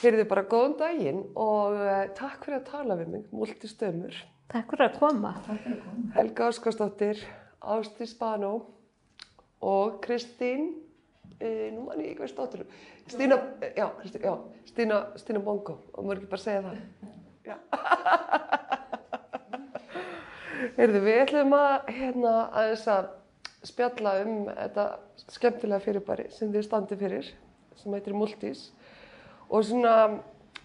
Heyrðu bara góðan daginn og uh, takk fyrir að tala við mig, multistömmur. Takk fyrir að koma. Helga Óskarsdóttir, Ástís Banó og Kristín, uh, nú mann ég ekki veist dóttur, Stína, eh, já, Kristín, já, Stína, Stína Bongo, og maður ekki bara segja það. Já. Heyrðu, við ætlum að hérna aðeins að spjalla um þetta skemmtilega fyrirbæri sem þið standi fyrir, sem heitir Multis og svona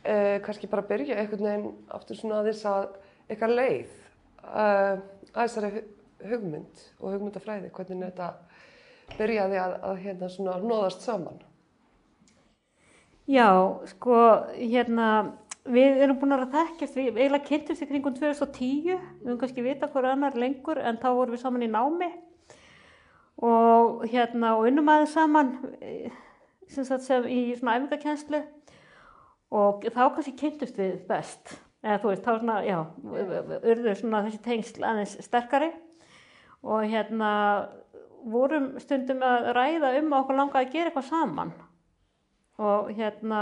eh, kannski bara byrja einhvern veginn aftur svona aðeins að eitthvað leið uh, að þessari hu- hugmynd og hugmyndafræði, hvernig þetta byrjaði að, að hérna svona nóðast saman. Já, sko, hérna, við erum búin að þekkjast, við eiginlega kynntumst í kringum 2010, við höfum kannski vita hver annar lengur en þá vorum við saman í námi og hérna, og unnum aðeins saman eh, sem sagt sem í svona æfingarkenslu og þá kannski kynntumst við best, eða þú veist, þá svona, já, urðu svona þessi tengsl aðeins sterkari. Og hérna vorum stundum að ræða um að okkur langaði að gera eitthvað saman. Og hérna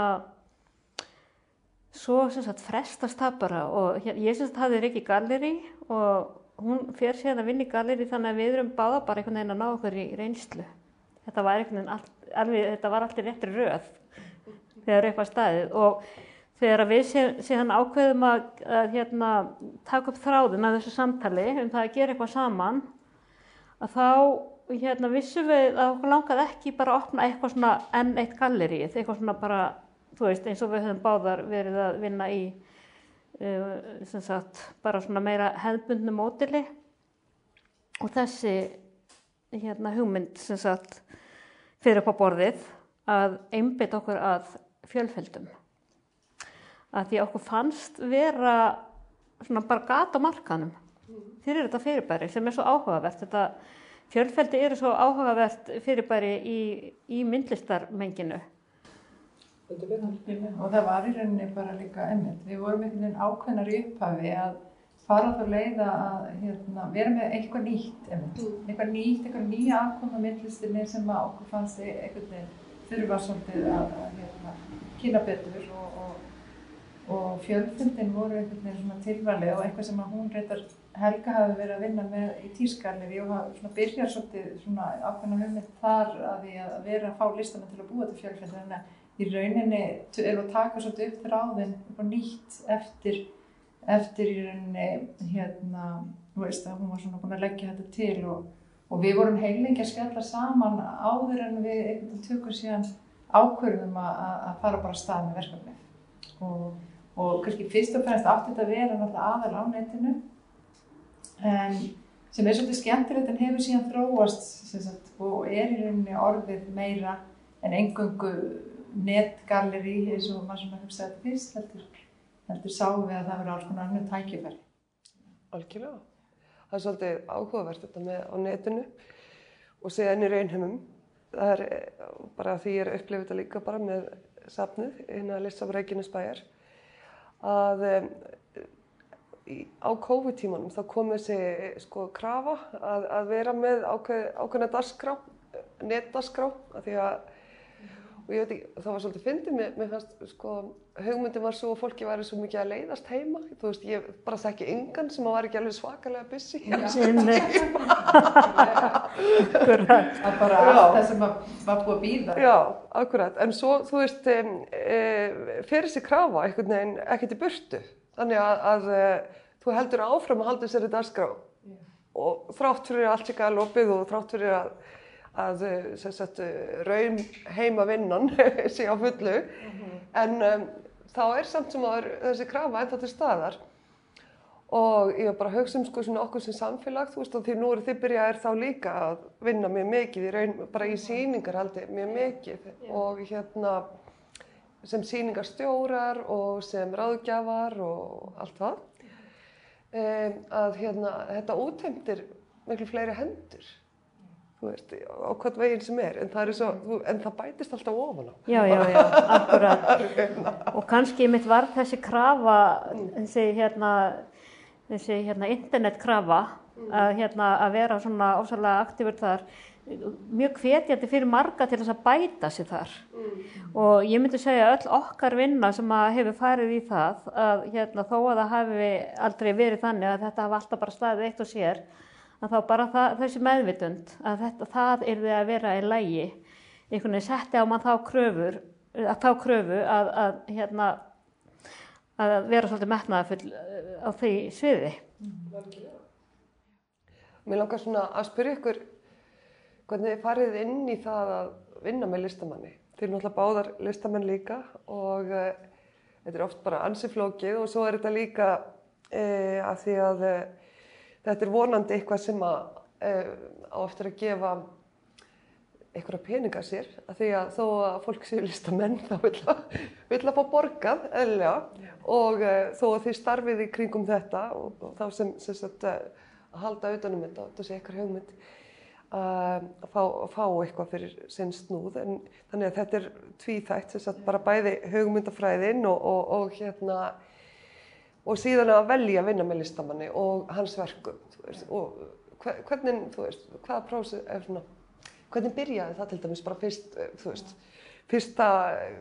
svo sem sagt frestast það bara. Og hér, ég sem sagt hafði Rikki Galleri og hún fer síðan að vinna í Galleri þannig að við erum báða bara einhvern veginn að ná okkur í reynslu. Þetta var einhvern veginn allt, alveg, þetta var allt í réttri röð þegar upp að staðið. Og þegar við síðan ákveðum að, að hérna, taka upp þráðin að þessu samtali um það að gera eitthvað saman að þá hérna, vissum við að okkur langaði ekki bara að opna eitthvað svona enn eitt gallerið, eitthvað svona bara, þú veist, eins og við höfum báðar verið að vinna í, uh, sem sagt, bara svona meira hefðbundnu mótili og þessi hérna, hugmynd, sem sagt, fyrir upp á borðið að einbytta okkur að fjölföldum. Að því okkur fannst vera svona bara gata á markanum fyrir þetta fyrirbæri sem er svo áhugavert. Þetta fjölfeldi eru svo áhugavert fyrirbæri í, í myndlistarmenginu. Og það var í rauninni bara líka emmitt. Við vorum einhvern veginn ákveðnar í upphafi að fara þá leiða að hérna, vera með eitthvað nýtt emmitt. Eitthvað nýtt, eitthvað nýja afkoma myndlistinni sem að okkur fannst e- einhvern veginn þurfa svolítið að, að hérna, kynna betur og, og, og fjölfundin voru einhvern veginn svona tilvalið og eitthvað sem að hún reyndar Helga hafi verið að vinna með í tískalleri og hafa svona byrjað svolítið svona ákveðna hugmynd þar að því að vera að fá listana til að búa til fjölfundin en að í rauninni við að taka svolítið upp þráðinn upp á nýtt eftir, eftir í rauninni hérna, þú veist að hún var svona búin að leggja þetta til og, og við vorum heilengi að skella saman áður en við einhvern veginn tökum síðan ákvörðum að, að fara bara að stað með verkefnið og, og kannski fyrst og fremst átti þetta að vera náttúrulega aðal á netinu en sem er svolítið skemmtilegt en hefur síðan þróast sem sagt, og er í rauninni orðið meira en engöngu netgalleri eins og maður svona hugsaði þetta fyrst heldur, heldur sáum við að það verður alls konar annu tækifæri. Algjörlega. Það er svolítið áhugavert þetta með á netinu og síðan í raunheimum. Það er eh, bara því ég er upplifið þetta líka bara með safnið innan Lissabrækinu spæjar að um, í, á COVID-tímanum þá kom þessi sko krafa að, að vera með ákveð, ákveðna dagskrá, netdagskrá, af því að og ég veit ekki, það var svolítið fyndið, mér, mér fannst sko, hugmyndin var svo að fólki væri svo mikið að leiðast heima, þú veist, ég bara þekki yngan sem að var ekki alveg svakalega busy. Sinni. Akkurat. Það er bara allt það sem var, búið að býða. Já, akkurat, en svo, þú veist, um, e, fer þessi krafa einhvern veginn ekkert í burtu, þannig að, að e, þú heldur áfram að halda þessari dagskrá og þrátt fyrir að allt sé galopið og þrátt fyrir að, að sagt, raun heima vinnan sé á fullu, en um, þá er samt sem að þessi krafa ennþá til staðar. Og ég var bara að hugsa um sko okkur sem samfélag, þú veist, og því nú eru þið byrjaðir þá líka að vinna mjög mikið í raun, bara í sýningarhaldi mjög mikið. Og hérna sem sýningarstjórar og sem ráðgjafar og allt það. Um, að hérna þetta útheimtir miklu fleiri hendur veist, á hvern veginn sem er en það, er svo, en það bætist alltaf ofan á Já, já, já, akkurat. Og kannski mitt var þessi krafa, þessi hérna, þessi hérna internetkrafa, að, hérna, að vera svona ósæðlega aktífur þar, mjög hvetjandi fyrir marga til þess að bæta sig þar og ég myndi segja öll okkar vinna sem að hefur farið í það að hérna, þó að það hafi aldrei verið þannig að þetta hafa alltaf bara staðið eitt og sér að þá bara það, þessi meðvitund að þetta, það er því að vera í lægi einhvern veginn setti á mann þá kröfur að þá kröfu að, að, hérna, að vera svolítið metnaðafull eh, á því sviði. Mér langar svona að spyrja ykkur hvernig þið farið inn í það að vinna með listamanni. Þið eru náttúrulega báðar listamenn líka og uh, þetta er oft bara ansiflókið og svo er þetta líka uh, að því að uh, þetta er vonandi eitthvað sem að á eftir að gefa einhverja peninga sér að því að þó að fólk séu listamenn þá vil að, vil að fá borgað eðlega og þó að þið starfið í kringum þetta og, og þá sem, sem sagt, að halda auðvitað um þetta, þetta sé eitthvað hugmynd að fá, fá eitthvað fyrir sinn snúð. En þannig að þetta er tvíþægt að bara bæði hugmyndafræðin og, og, og hérna og síðan að velja að vinna með listamanni og hans verkum veist, og hvernig, þú veist, hvaða prósið er svona, hvernig byrjaði það til dæmis bara fyrst, þú veist fyrsta,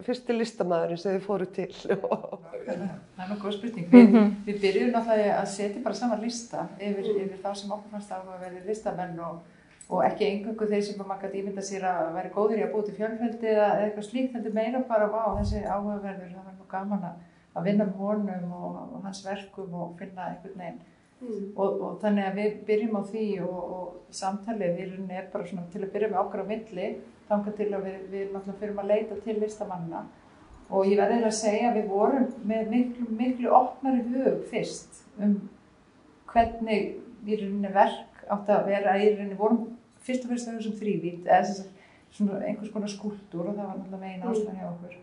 fyrsti listamæðurinn sem þið fóru til Það er nú góð spurning við, mm -hmm. við byrjum náttúrulega að setja bara saman lista yfir, yfir þá sem okkur fannst að verði listamenn og og ekki engangu þeir sem maður gæti ímynda sér að vera góður í að búti fjölfældi eða eitthvað slíkt, þetta meira bara á þessi áhugaverður, það var nú gaman að vinna með honum og, og hans verkum og finna einhvern veginn. Mm. og, og þannig að við byrjum á því og, og samtalið við er bara svona til að byrja með okkar á milli þangar til að við, við náttúrulega fyrir að leita til listamanna og ég verði að segja að við vorum með miklu, miklu opnari hug fyrst um hvernig í rauninni verk átt að vera í rauninni vorum fyrst og fyrst þau sem þrývít eða þess að svona einhvers konar skúldur og það var náttúrulega megin ástæðan hjá okkur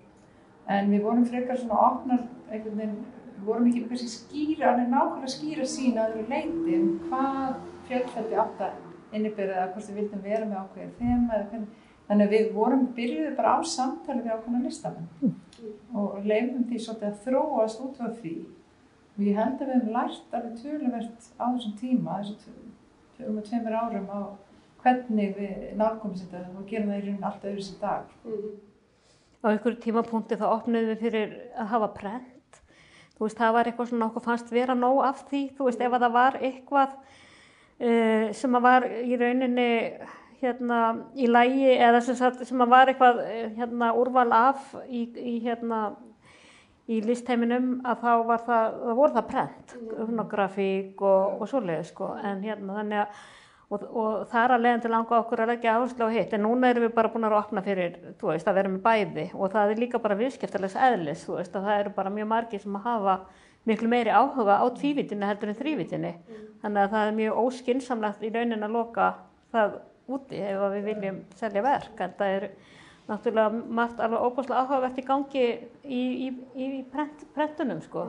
en við vorum frekar svona opnar einhvern veginn, við vorum ekki með kannski skýra, alveg nákvæmlega skýra sín að eru leiti um hvað fjölfældi átt að innibyrða eða hvort við vildum vera með ákveðið þema eða hvernig. Þannig að við vorum, byrjuðum bara á samtali við ákveðna listamenn. Og leifum því svolítið að þróast út frá því. Og ég held að við hefum lært alveg töluvert á þessum tíma þessum um tveimur árum á hvernig við nálgum þetta og gerum það í raunin allt öðru sem dag. Á einhverju tímapunkti þá opnum við fyrir að hafa prent. Þú veist, það var eitthvað svona okkur fannst vera nóg af því. Þú veist, ef það var eitthvað uh, sem að var í rauninni hérna í lægi eða sem, sagt, sem að var eitthvað hérna úrval af í, í hérna í listheiminum að þá var það, það voru það prent, mm. grafík og, og svoleiði sko, en hérna þannig að og, og það er að leiðan til langa okkur að leggja áherslu á hitt en núna erum við bara búin að opna fyrir veist að vera með bæði. Og það er líka bara viðskiptarlegs eðlis veist að það eru bara mjög margi sem hafa miklu meiri áhuga á tvívitinni heldur en þrývitinni mm. þannig að það er mjög óskinsamlegt í raunin að loka það úti ef við viljum selja verk. En það er náttúrulega margt alveg óbúslega áhugavert í gangi í, í, í prent, prentunum sko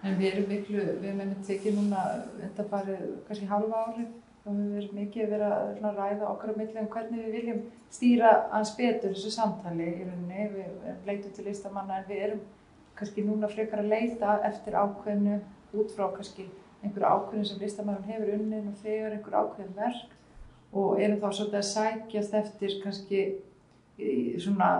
En við erum miklu, við hefum einmitt tekið núna þetta farið kannski halva árið og við hefum verið mikið verið að ræða okkar á milli um hvernig við viljum stýra hans betur þessu samtali í rauninni. Við leitum til listamanna en við erum kannski núna frekar að leita eftir ákveðinu út frá kannski einhverju ákveðinu sem listamann hefur unnin og þegar einhverju ákveðin verk og erum þá svolítið að sækjast eftir kannski svona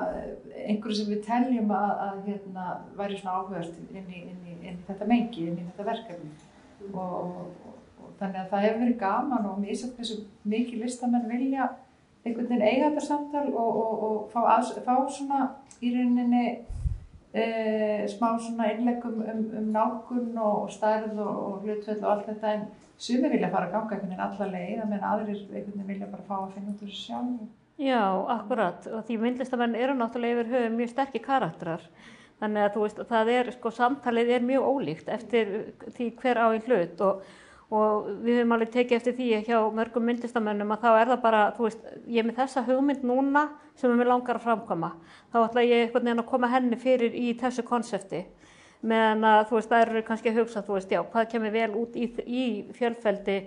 einhverju sem við teljum að, að hérna, væri svona áhugast inn í, inn, í, inn í þetta mengi, inn í þetta verkefni. Mm. og, og, og þannig að það hefur verið gaman og mér finnst þessu mikið listamenn vilja einhvern veginn eiga þetta samtal og, og fá, að, fá svona í rauninni e, smá svona innlegum um, um nákun og stærð og hlutvöld og allt þetta. En sumi vilja fara að ganga einhvern veginn alla leið, menn aðrir einhvern veginn vilja bara fá að finna út úr þessu sjálf Já, akkurat. Og því myndlistamenn eru náttúrulega yfir höfum mjög sterkir karakterar. Þannig að þú veist, það er, sko, samtalið er mjög ólíkt eftir því hver á einn hlut. Og, og við höfum alveg tekið eftir því hjá mörgum myndlistamennum að þá er það bara, þú veist, ég er með þessa hugmynd núna sem er mér langar að framkoma. Þá ætla ég einhvern veginn að koma henni fyrir í þessu konsepti. Meðan að þú veist, það eru kannski að hugsa, þú veist, já, hvað kemur vel út í, í fjölfeldi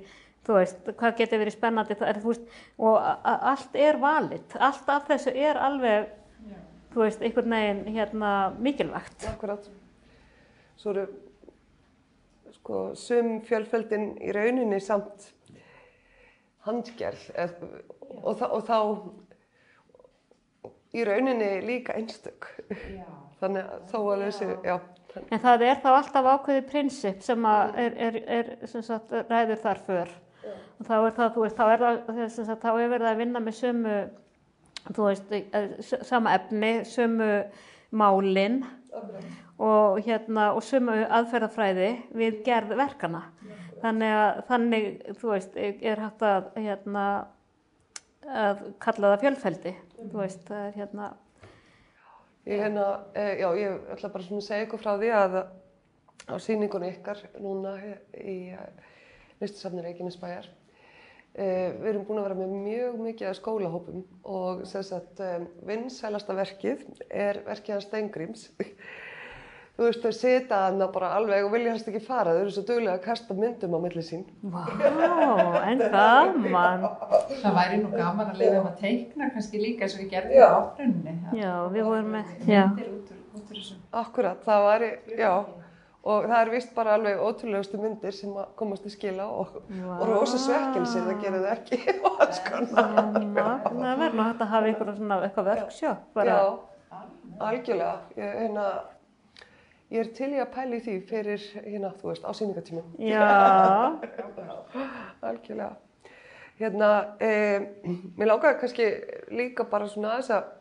þú veist, hvað getur verið spennandi er, veist, og allt er valit allt af þessu er alveg Já. þú veist, einhvern veginn hérna, mikilvægt Akkurát Svo eru sko, sum fjölföldin í rauninni samt handgerð og, og þá í rauninni líka einstök. Já. Þannig að þó alveg þessi, já. En það er þá alltaf ákveðið prinsip sem að er, er, er sem sagt, ræður þar för. Og þá er það, þú veist, þá er það, sem sagt, þá er verið að vinna með sömu, þú veist, sama efni, sömu málin og hérna, og sömu aðferðafræði við gerð verkana. Þannig að, þannig, þú veist, er hægt að, hérna, að kalla það fjölfeldi, þú veist, það er hérna, Ég hérna, eh, já, ég ætla bara svona að segja ykkur frá því að á síningunni ykkar núna í listasafni Reykjanesbæjar eh, við erum búin að vera með mjög mikið af skólahópum og sem sagt eh, vinsælasta verkið er verkið hans Steingríms þú veist, þau sita þarna bara alveg og vilja helst ekki fara, þau eru svo duglega að kasta myndum á milli sín vá, en gaman. Það væri nú gaman að leiða um að teikna kannski líka eins og við gerðum á áfrunni. Já, við vorum með. Myndir út úr, út úr þessu. Akkurat, það væri, já og það er vist bara alveg ótrúlegustu myndir sem komast í skila og, Vá. og rosa svekkelsi, það gerir það ekki það verður hægt að hafa einhverja svona eitthvað bara. Já, algjörlega. Ég, hérna, ég er til í að pæla í því fyrir, hérna, þú veist, á síningatímum. Já, Algjörlega. Hérna, eh, mér langaði kannski líka bara svona aðeins að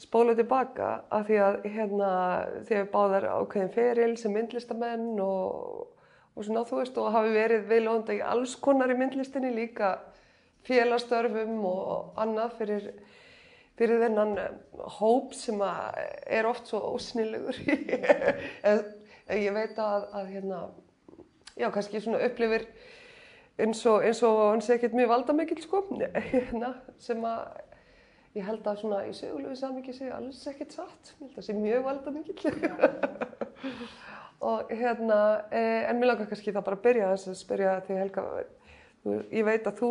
spóla tilbaka af því að hérna þegar báðar ákveðin feril sem myndlistamenn og, og svona þú veist og hafi verið viðlóðandi í alls konar í myndlistinni líka félagstörfum og annað fyrir, fyrir þennan eh, hóp sem er oft svo ósnilegur. ég veit að, að hérna, já kannski svona upplifir eins og, eins og hann sé ekkert mjög valdamikill sko, hérna, sem að ég held að svona í sögulegu samingi sé alls ekkert satt, ég held að sé mjög valdamikill. og hérna, eh, en mér langar kannski það bara að byrja þess að spyrja því Helga, ég veit að þú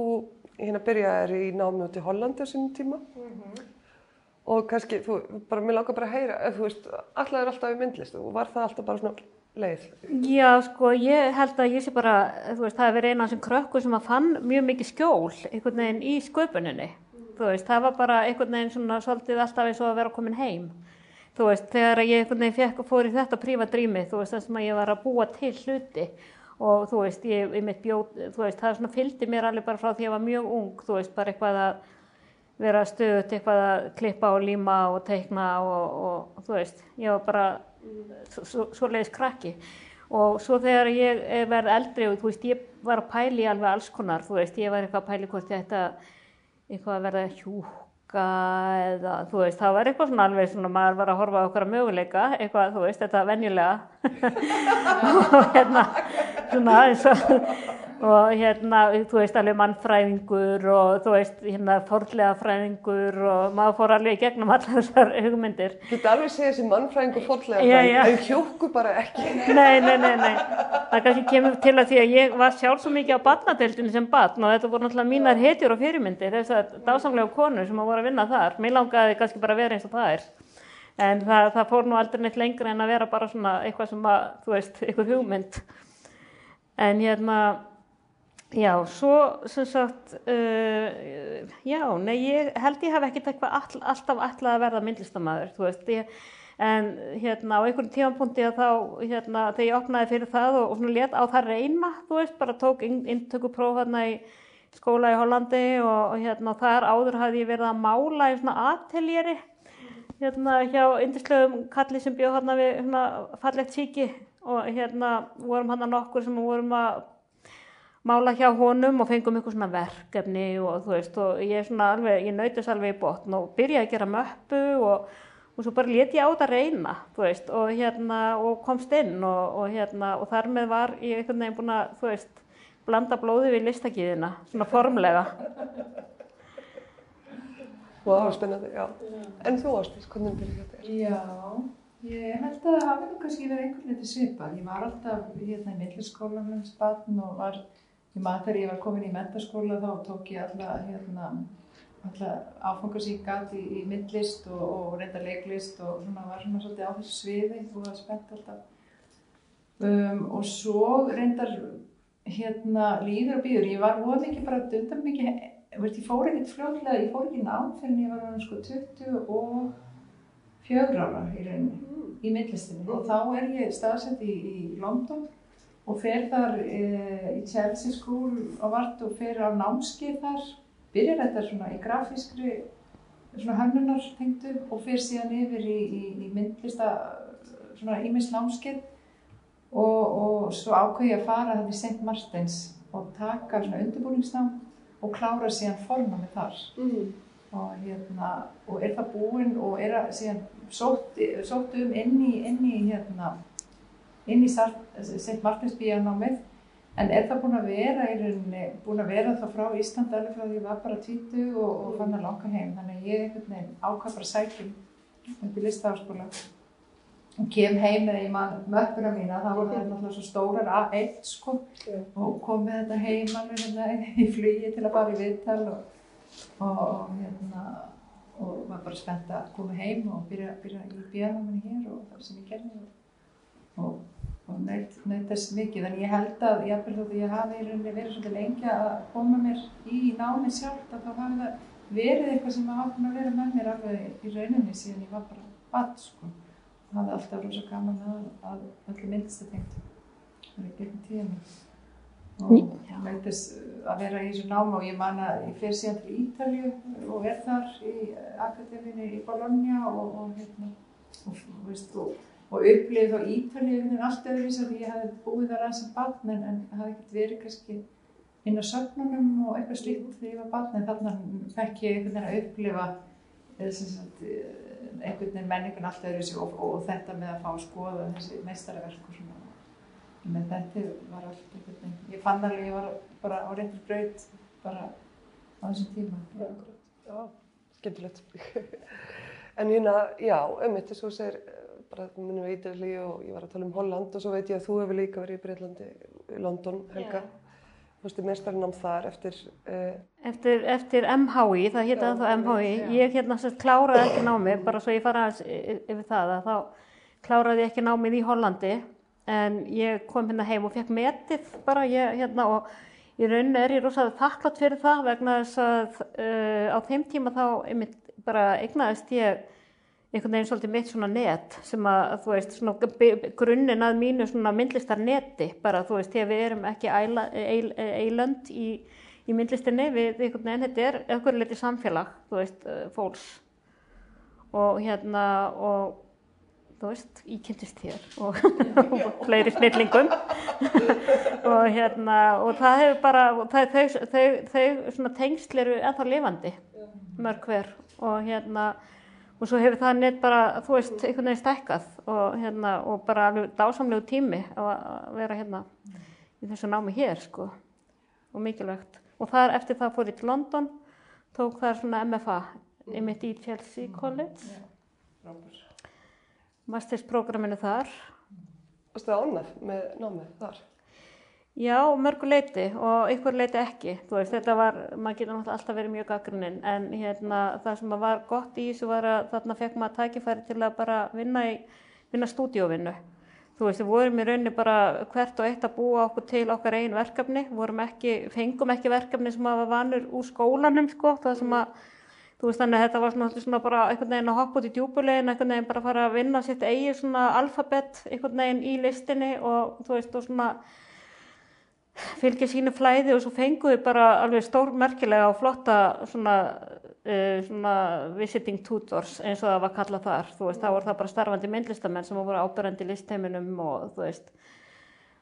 hérna byrjaðir í námi út í Hollandi á sínum tíma og kannski, þú, bara, mér langar bara að heyra, ef þú veist, alltaf er alltaf í myndlist og var það alltaf bara svona leið? já, sko, ég held að ég sé bara, þú veist, það hefur verið eina af þessum krökkum sem að fann mjög mikið skjól einhvern veginn í sköpuninni. Þú veist, það var bara einhvern veginn svona svolítið alltaf eins og að vera komin heim. Þú veist, þegar ég einhvern veginn fekk fór í þetta prífadrými, þú veist, sem að ég var að búa til hluti og þú veist, ég, ég mitt bjóð, þú veist, það svona fylgdi mér alveg bara frá því að ég var mjög ung, þú veist, bara eitthvað að vera stöðut eitthvað að klippa og líma og teikna og, og, þú veist, ég var bara svo, svo leiðis krakki og svo þegar ég eh, verð eldri og þú veist, ég var að pæli alveg alls konar, þú veist, ég var eitthvað að pæli hvort ég ætti að eitthvað að verða hjúka eða þú veist, það var eitthvað svona alveg svona, maður var að horfa á okkar möguleika, eitthvað, þú veist, þetta venjulega og hérna, svona eins og og hérna, þú veist, alveg mannfræðingur og þú veist, hérna, forlega fræðingur og maður fór alveg gegnum allar þessar hugmyndir. Get alveg segja þessi mannfræðingur Já, já. en hjúku bara ekki. Nei, nei, nei, nei. Það kannski kemur til að því að ég var sjálf svo mikið á barnadeildinu sem barn og þetta voru náttúrulega mínar hetjur og fyrirmyndir, þessar dásamlega konur sem að voru að vinna þar. Mér langaði kannski bara að vera eins og það er. En það, það fór nú aldrei neitt lengra en að vera bara svona eitthvað sem að, þú veist, eitthvað hugmynd. En hérna, já, svo sem sagt, uh, já, nei, ég held ég hef ekkert eitthvað all, alltaf alltaf að verða myndlistamæður, þú veist, ég, en hérna á einhverjum tímapunkti að þá, hérna, þegar ég opnaði fyrir það og, og svona let á það reyna, þú veist, bara tók inntökupróf hérna í skóla í Hollandi og, og hérna þar áður hafði ég verið að mála í svona ateljeri, hérna hjá yndislegum kalli sem bjóð hérna við hérna fallegt síki og hérna vorum hérna nokkur sem vorum að mála hjá honum og fengum eitthvað svona verkefni og þú veist og ég er svona alveg, ég nautist alveg í botn og byrjaði að gera möppu og, og svo bara let ég á þetta reyna, þú veist og hérna og komst inn og, og hérna og þar með var ég einhvern veginn búin að, þú veist, blanda blóði við listakíðina, svona formlega. Og það var spennandi, já. En þú Ástis, hvernig byrjaði þetta? Já, ég held að það hafi nú kannski verið einhvern veginn svipað. Ég var alltaf hérna í milliskólanum spann og var, ég maður þegar ég var komin í mentaskóla þá tók ég alla, hérna, alla áfangarsíkat í, í myndlist og, og reynda leiklist og svona var svona svolítið á þessu sviði og var spennt alltaf. Um, og svo reyndar hérna líður og býður. Ég var voð mikið bara dundan mikið, veist, ég fór ekkert fljóðlega, ég fór ekki nám fyrir ég var hann sko 24 ára í rauninni, í myndlistinni og þá er ég staðsett í, í London og fer þar e, í Chelsea School og vart og fer á námskeið þar, byrjar þetta svona í grafískri svona hönnunar tengdu og fer síðan yfir í, í, í myndlista svona ímis námskeið. Og, og svo ákveði ég að fara þannig St. Martins og taka svona undirbúningsnám og klára síðan forma með þar Mm. og, hérna, og er það búinn og er að síðan sótt, sótt um inn í, inn í hérna inn í St. Martins bíanámið en er það búinn að vera í rauninni, búinn að vera það frá Ísland alveg frá því ég var bara títu og, og fann að langa heim þannig að ég einhvern veginn ákvað bara sækjum upp í listaháskóla og kem heim með í mann möppuna mína, þá voru það náttúrulega svo stórar A1 sko. Já. og kom með þetta heim alveg hérna í flugi til að fara í viðtal og, og, og hérna og var bara spennt að koma heim og byrja, byrja í bíanáminu hér og það sem ég gerði og, og naut, naut þess mikið. En ég held að ég, að ég hafi í rauninni verið svolítið lengi að koma mér í námi sjálft að þá hafi það verið eitthvað sem hafa vera með mér alveg í rauninni síðan ég var bara bad sko hafði alltaf rosa gaman að, að öllu myndstu tengt. Það er gegnum tíðinu og naut þess að vera í þessu námi og ég man að ég fer síðan til Ítalju og er þar í akademíinu í Bologna og, og hérna og, veist, og, og upplifið á Ítalju einhvern veginn allt öðruvísi af því ég hafði búið þar aðeins sem barn en, en hafði ekkert verið kannski inn á söfnunum og eitthvað slíkt þegar ég var barn en þarna fekk ég einhvern veginn að upplifa sagt eh, einhvern veginn menningun allt öðruvísi og, og þetta með að fá að skoða þessi meistaraverk og svona með þetta var allt einhvern veginn ég fann alveg að ég var bara á réttur braut bara á þessum tíma Já, skemmtilegt. en hérna, já, þess að þú segir, bara minnum við Ítalí og ég var að tala um Holland og svo veit ég að þú hefur líka verið í Breitlandi, London, Helga. Þú veist, mestarnám þar eftir, uh, Eftir, eftir MHI, það hétt Já, að það MHI, já. ég hérna sagt kláraði ekki námið, bara svo ég fara yfir það, að þá kláraði ég ekki námið í Hollandi, en ég kom hérna heim og fekk metið bara, ég hérna og í rauninni er ég rosalega þakklátt fyrir það vegna þess að uh, á þeim tíma þá einmitt bara eignaðist ég einhvern veginn svolítið mitt svona net sem að þú veist svona grunninn að mínu svona myndlistar neti bara þú veist þegar við erum ekki eilönd í, í myndlistinni við einhvern veginn þetta er einhver leiti samfélag þú veist eh, fólks. Og hérna og þú veist ég kynntist þér og, og fleiri snillingum. Og hérna og það hefur bara það, þau, þau, þau svona tengsl eru ennþá lifandi mörg hver. Og hérna og svo hefur það neitt bara, þú veist, einhvern veginn stækkað og hérna, og bara alveg dásamlegu tími að vera hérna í þessu námi hér, sko og mikilvægt. Og þar eftir það fór ég til London, tók þar svona MFA, einmitt í Chelsea College, mastersprógraminu þar. varstu það ánægð með námið þar? Já, mörgu leiti og ykkur leiti ekki. Veist, þetta var, maður getur náttúrulega alltaf verið mjög gaggrunin, en hérna, það sem var gott í þessu var að þarna fekk maður tækifæri til að bara vinna, vinna stúdíóvinnu. Þú veist, við vorum í rauninni bara hvert og eitt að búa okkur til okkar einn verkefni, ekki, fengum ekki verkefni sem var vanur úr skólanum, sko, það sem að, þú veist, þannig að þetta var svona, svona bara einhvern veginn að hoppa út í djúbulegin, einhvern veginn bara að fara að vinna sitt eigi svona alfabet, einhvern veginn í listinni og þú veist, og svona, fylgja sínu flæði og svo fengu við bara alveg stórmerkilega og flotta svona, uh, svona visiting tutors eins og það var kallað þar. Þú veist, þá voru það bara starfandi myndlistamenn sem voru ábyrrandi í listheiminum og þú veist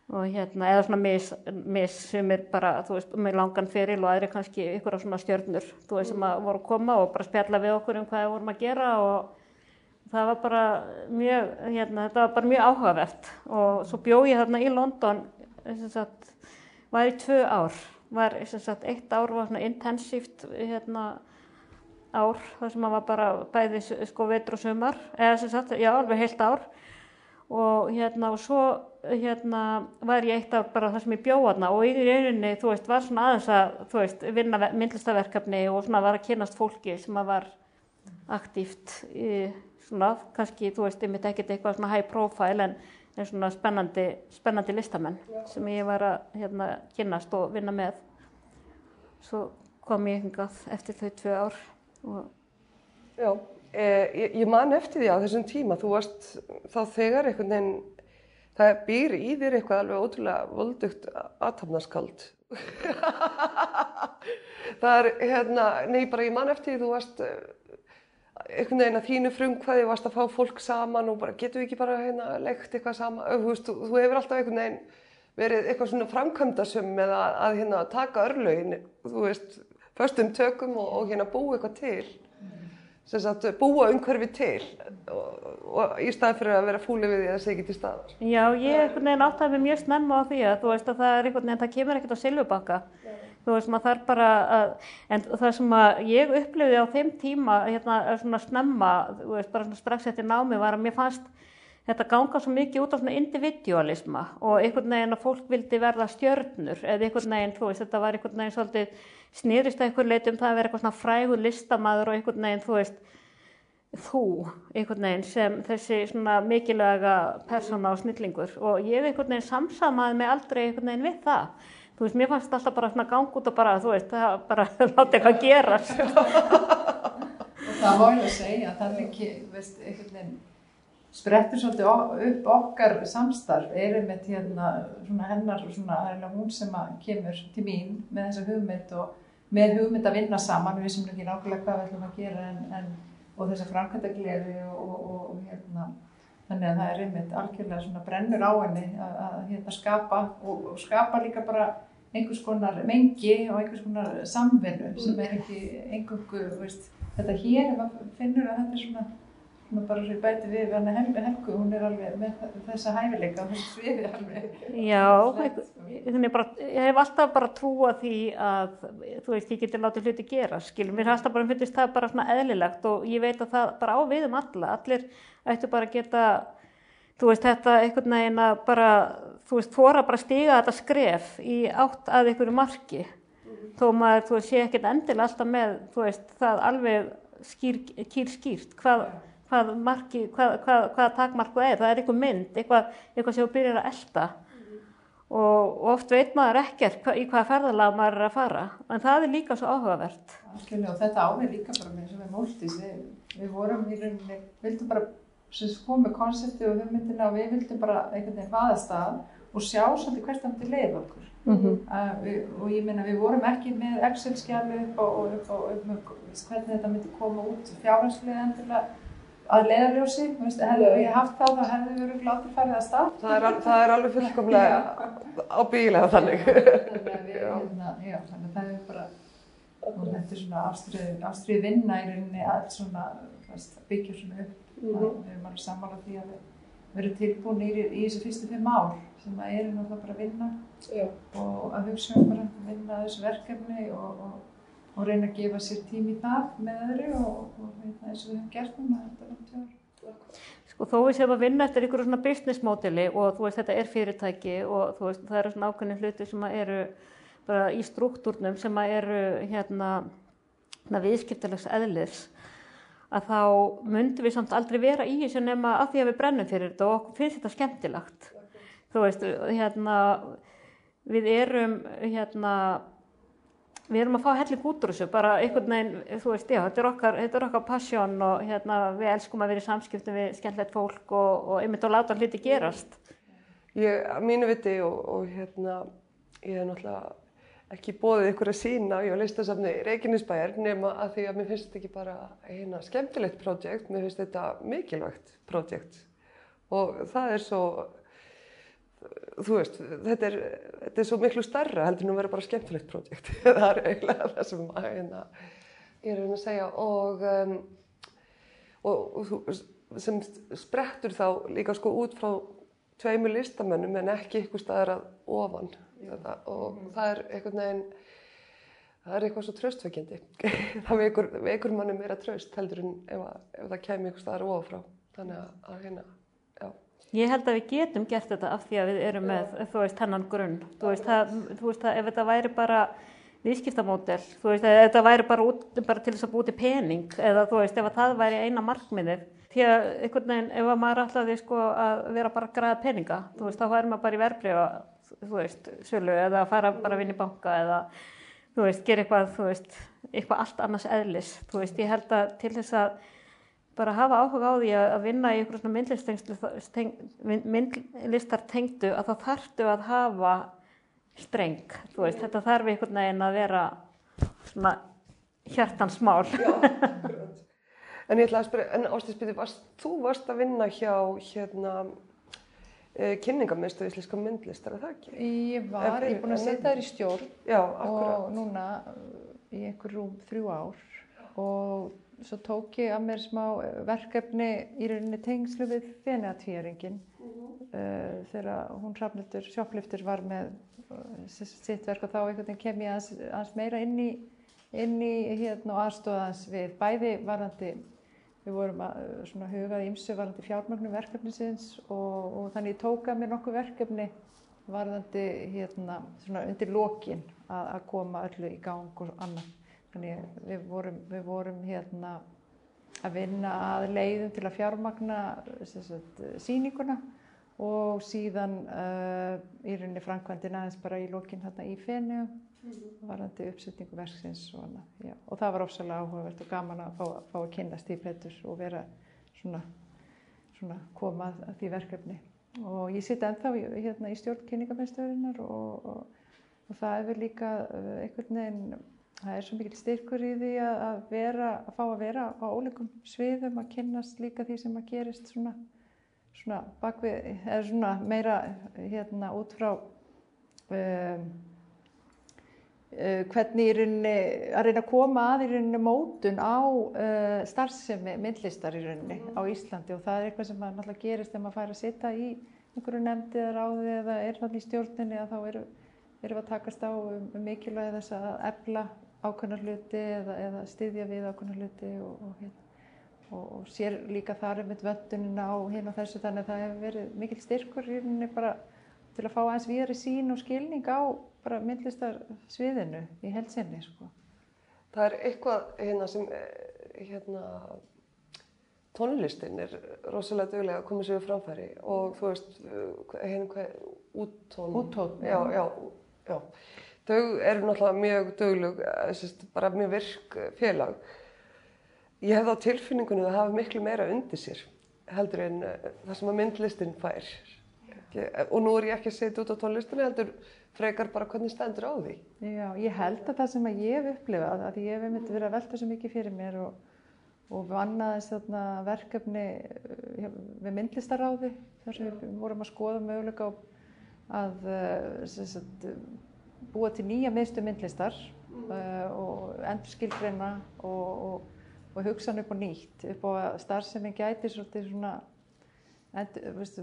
og hérna, eða svona mis, mis sem er bara, þú veist, með langan feril og aðri kannski ykkur á svona stjörnur þú veist, sem að voru að koma og bara spjalla við okkur um hvað við vorum að gera og það var bara mjög, hérna, þetta var bara mjög áhugavert. Og svo bjó ég þarna í London sagt, var í tvö ár. Var sagt, eitt ár var svona intensíft hérna ár þar sem maður var bara bæði sko vetur og sumar. Eða sem sagt, já, alveg heilt ár. Og hérna og svo hérna var ég eitt ár bara þar sem ég bjóð þarna. Og í rauninni þú veist var svona aðeins að þú veist vinna ve- myndlistaverkefni og svona var að kynast fólki sem að var aktíft í svona kannski þú veist einmitt ekkert eitthvað svona high profile en en svona spennandi, spennandi listamenn sem ég var að hérna, kynast og vinna með. Svo kom ég hingað eftir þau tvö ár og Já, eh, ég, ég man eftir því á þessum tíma, þú varst þá þegar einhvern veginn, það býr í þér eitthvað alveg ótrúlega voldugt aðtapnaskald. það er, hérna, nei, bara ég man eftir því, þú varst eh, einhvern veginn að þínu frumkvæði, varst að fá fólk saman og bara getum við ekki bara hérna leikt eitthvað saman, þú veist, þú, þú hefur alltaf einhvern veginn verið eitthvað svona framkvæmdasum með að, að hérna taka örlögin, þú veist, föstum tökum og, og hérna búa eitthvað til sem sagt búa umhverfi til og, og í stað fyrir að vera fúli við því að það sé ekki til staðar. Já, ég einhvern veginn áttaði mig mjög snemma á því að þú veist að það er einhvern veginn, það kemur ekkert á silfubakka. Þú veist, maður þarf bara að, en það sem ég upplifði á þeim tíma, hérna, svona snemma, þú veist, bara svona strax eftir námi var að mér fannst þetta ganga svo mikið út á svona individualisma og einhvern veginn að fólk vildi verða stjörnur eða einhvern veginn, þú veist, þetta var einhvern veginn svolítið snýrist að einhver leitum það að vera eitthvað svona frægur listamaður og einhvern veginn, þú veist, þú einhvern veginn sem þessi svona mikilvæga persóna og snillingur og ég einhvern veginn samsamaði mig aldrei einhvern veginn við það. Þú veist, mér fannst alltaf bara svona gang út og bara, þú veist, það bara láti eitthvað gerast. og það má ég að segja ekki, veist, einhvern veginn sprettur svolítið upp okkar samstarf, erum með hérna svona hennar, svona, það er hún sem kemur til mín með þessa hugmynd og með hugmynd að vinna saman, við sem ekki nákvæmlega hvað við ætlum að gera en, en og þessa framkvæmdaglefi og, og, og, og hérna. Þannig að það er einmitt algjörlega svona brennur á henni að hérna skapa og skapa líka bara einhvers konar mengi og einhvers konar samvinnu sem er ekki engungu, veist, þetta hér maður finnur að þetta er svona svona bara svo bæti við hann Helgu, Helgu, hún er alveg með þessa hæfileika og þessu sviði alveg. Já, ég, bara, ég hef alltaf bara trúa því að, þú veist, ég geti látið hluti gera, skilum, mér hafst að bara finnst það bara svona eðlilegt og ég veit að það bara á við um alla, allir ættu bara að geta, þú veist, þetta einhvern veginn að bara, þú veist, þóra bara stiga þetta skref í átt að einhverju marki, mm. þó maður, þú veist, sé ekkert endilega alltaf með, þú veist, það alveg skýr, kýr skýrt, hvað, hvað, marki, hvað, hvað, hvað takmarku er, það er einhver mynd, eitthvað, eitthvað sem byrjar að elda mm. og, og oft veit maður ekkert hva, í hvaða ferðalag maður er að fara, en það er líka svo áhugavert. Alkjörlega og þetta áveg líka bara með sem er múltis, við, við vorum í rauninni, vildum bara koma með konsepti og hugmyndina og við vildum bara einhvern veginn vaðast að og sjá svolítið hvert það myndi leið okkur. Mm -hmm. uh, við, og ég meina við vorum ekki með Excel-skjali upp og, og, og, og hvernig þetta myndi koma út fjárhanslega endilega að leiðarljósi, hefðu við haft það þá hefðu við verið glátið farið að stað. Það er, það er alveg fullkomlega á bílega þannig. Að hérna, þannig að það er bara og þetta er svona ástriði vinna í rauninni svona byggjur svona upp mm -hmm. við erum alveg sammála því að við erum tilbúin í, í þessu fyrstu fimm ár sem að erum náttúrulega bara að vinna já. og að hugsa um bara að vinna þessu verkefni og, og og reyna að gefa sér tím í það með öðru og, og eins og við hefum gert núna þetta tjóðar. Sko þó við séum að vinna eftir einhverjum svona business módeli og þú veist þetta er fyrirtæki og þú veist það eru svona ákveðin hluti sem eru bara í struktúrnum sem eru hérna, hérna viðskiptilegs eðlis að þá myndum við samt aldrei vera í þessu nema af því að við brennum fyrir þetta og finnst þetta skemmtilagt. Þú veist hérna við erum hérna við erum að fá helling út úr þessu, bara einhvern veginn, þú veist, já, þetta er okkar, þetta er okkar passion og hérna, við elskum að vera í samskiptum við skemmtilegt fólk og, og einmitt að láta hluti gerast. Ég, að mínu viti og, og hérna, ég hef náttúrulega ekki bóðið ykkur að sína á listasafni Reykjanesbæjar nema að því að mér finnst þetta ekki bara eina skemmtilegt prójekt, mér finnst þetta mikilvægt prójekt og það er svo þú veist, þetta er, þetta er svo miklu starra heldur en að vera bara skemmtilegt projekt. Það er eiginlega það sem að, hérna, ég er að segja. Og, um, og, og sem sprettur þá líka sko út frá tveimu listamönnum en ekki ykkur staðar að ofan þetta, og mm. það er einhvern veginn það er eitthvað svo tröstveikindi það veikur, veikur manni meira tröst heldur en ef, að, ef það kemur ykkur staðar ofrá þannig að, að hérna Ég held að við getum gert þetta af því að við erum með, þú veist, hennan grunn. Þú veist, það, þú veist það, ef þetta væri bara viðskiptamódel, þú veist, ef þetta væri bara, út, bara til þess að búti pening eða þú veist, ef það væri eina markmiðið, því að einhvern veginn ef að maður ætlaði sko að vera bara að græða peninga, þú veist, þá væri maður bara í verbreyfa, þú veist, sölu eða fara bara að vinna í banka eða þú veist, gera eitthvað, þú veist, eitthvað allt annars eðlis, þú veist, ég held að til þess að bara hafa áhuga á því að vinna í einhverjum svona myndlistar tengdu að þá þarftu að hafa streng, þú veist, þetta þarf einhvern veginn að vera svona hjartansmál. Já. En ég ætla að spyrja, en Ástíðsbyrði, þú varst að vinna hjá hérna uh, kynningarmiðstöðu íslenska myndlistar, er það ekki? Ég var, ég er búin að setja þér í stjórn Já, og núna í einhver rúm þrjú ár og svo tók ég að mér smá verkefni í rauninni tengslu við Fenea-tvíaringin mm -hmm. uh, þegar hún Hrafnildur Sjópliftur var með sitt verk og þá einhvern veginn kem ég aðeins meira inn í, inn í hérna og aðstóðans við bæði varandi við vorum að svona hugað ímsu varandi fjármögnum verkefnisins og, og þannig ég tók að mér nokkuð verkefni varðandi hérna undir lokin að, að koma öllu í gang og annað. Þannig við vorum, við vorum hérna að vinna að leiðum til að fjármagna sagt, síninguna og síðan uh, í rauninni framkvæmdin aðeins bara í lokin hérna í fennu. Varandi uppsetningu verksins og annað. Og það var ofsalega áhugavert og gaman að fá, fá að kynast í betur og vera svona, svona komað að því verkefni. Og ég sitt ennþá hérna í stjórn kynningamestöðurinnar og, og og það er líka einhvern veginn, það er svo mikil styrkur í því að vera, að fá að vera á ólíkum sviðum, að kynnast líka því sem að gerist svona, svona bakvið, eða svona meira hérna út frá um, uh, hvernig í rauninni, að reyna að koma að í rauninni mótun á uh, starfsemi myndlistar í rauninni á Íslandi. Og það er eitthvað sem maður náttúrulega gerist þegar maður fær að sitja í einhverju nefndi eða ráði eða er náttúrulega í stjórninni að þá eru við að takast á um, um mikilvægi þess að efla ákveðnar hluti eða, eða styðja við ákveðnar hluti og, og, hérna, og, og sér líka þar um vöndunina á hérna þessu. Þannig að það hefur verið mikil styrkur í rauninni bara til að fá aðeins viðri sín og skilning á bara myndlistar sviðinu í helsinni sko. Það er eitthvað hérna sem hérna tónlistin er rosalega dögulega að koma sér framfæri og þú veist hérna hvað úttón úttón, já, já, já þau eru náttúrulega mjög dögulug bara mjög virk félag. Ég hef þá tilfinningunni að hafa miklu meira undir sér heldur en það sem að myndlistin fær. Og nú er ég ekki að setja út á tónlistinni heldur frekar bara hvernig stendur á því Já, ég held að það sem að ég hef upplifað að ég hef myndið verið að velta svo mikið fyrir mér og og vannaðist þarna verkefni við myndlistaráði þar sem við vorum að skoða möguleika að sagt, búa til nýja miðstu myndlistar mm. uh, og endur skilgreina og, og, og hugsa hann upp á nýtt upp á starfsemi gæti svolítið svona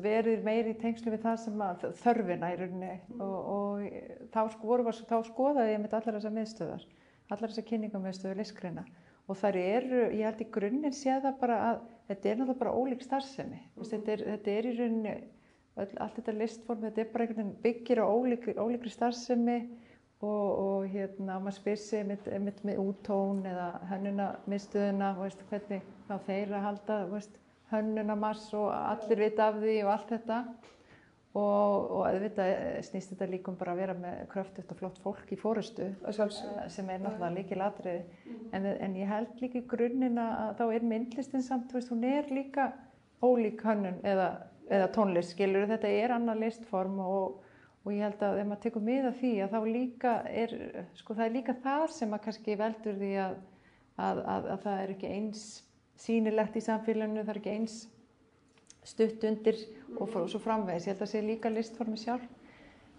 verið meiri í tengslu við það sem að þörfina í rauninni. Mm. og, og þá, voru, þá skoðaði ég mitt allar þessar miðstöðar allar þessar kynningamöðstöðu listgreina. Og þar eru, ég held í grunninn sé það bara að þetta er náttúrulega bara ólík starfsemi. Mm. þetta, er, þetta er í rauninni öll, allt þetta listform, þetta er bara einhvern veginn byggir á ólíkri, ólíkri starfsemi. Og, og hérna maður spyr sig með, með, með úttón eða hönnuna mistuðuna veist, hvernig þá þeir að halda veist, hönnuna mass og allir vita af því og allt þetta. Og, og auðvitað snýst þetta líkum bara að vera með kröftut og flott fólk í fórustu sem er náttúrulega líki ladrið en, en ég held líka í grunninn að þá er myndlistin samt, veist, hún er líka ólík hönnun eða, eða tónlist, skilur, þetta er annað listform og, og ég held að ef maður tekur miða því að þá líka er, sko það er líka það sem að kannski veldur því að, að, að, að það er ekki eins sínilegt í samfélaginu, það er ekki eins stutt undir og svo framvegis. Ég held að það sé líka listformi sjálf.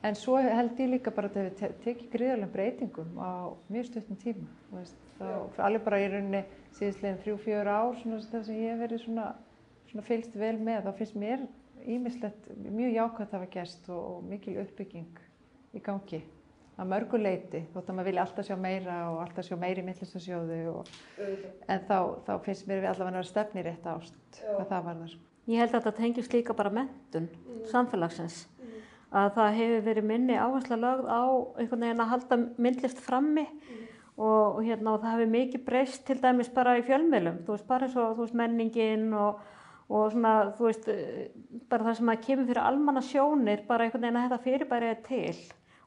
En svo held ég líka bara að það tekið gríðarlega breytingum á mjög stuttum tíma. Veist, þá, alveg bara í rauninni síðustleginn þrjú, fjör ár þar sem ég hef verið svona, svona fylgst vel með. Þá finnst mér ímislegt mjög jákvæmt að hafa gæst og, og mikil uppbygging í gangi. Að mörgu leiti, þótt að maður vilja alltaf sjá meira og alltaf sjá meiri mittlistasjóðu. En þá, þá finnst mér við allavega að vera stefni rétt ást hvað það var þar. Ég held að þetta tengjast líka bara mentun mm. samfélagsins. Mm. Að það hefur verið minni áhersla lögð á einhvern veginn að halda myndlist frammi mm. og, og, hérna, og það hefur mikið breyst til dæmis bara í fjölmjölum. Þú veist bara eins og veist, menningin og, og svona, þú veist, eh, bara það sem að kemur fyrir almanna sjónir, bara einhvern veginn að þetta fyrirbæri er til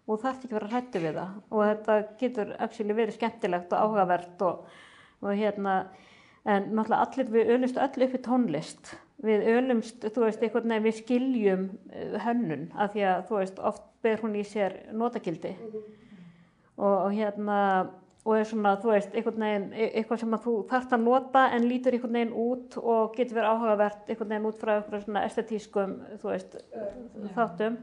og þarf ekki vera hrættu við það. Og þetta getur actually verið skemmtilegt og áhugavert og, og hérna, en náttúrulega allir við ölumst öll upp í tónlist, við ölumst, þú veist, einhvern veginn við skiljum eh, hönnun af því að, þú veist, oft ber hún í sér notagildi. Og, og hérna, og er svona, þú veist, einhvern veginn, e- eitthvað sem að þú þarft að nota en lítur einhvern veginn út og getur verið áhugavert einhvern veginn út frá einhverjum svona estetískum, þú veist, þáttum.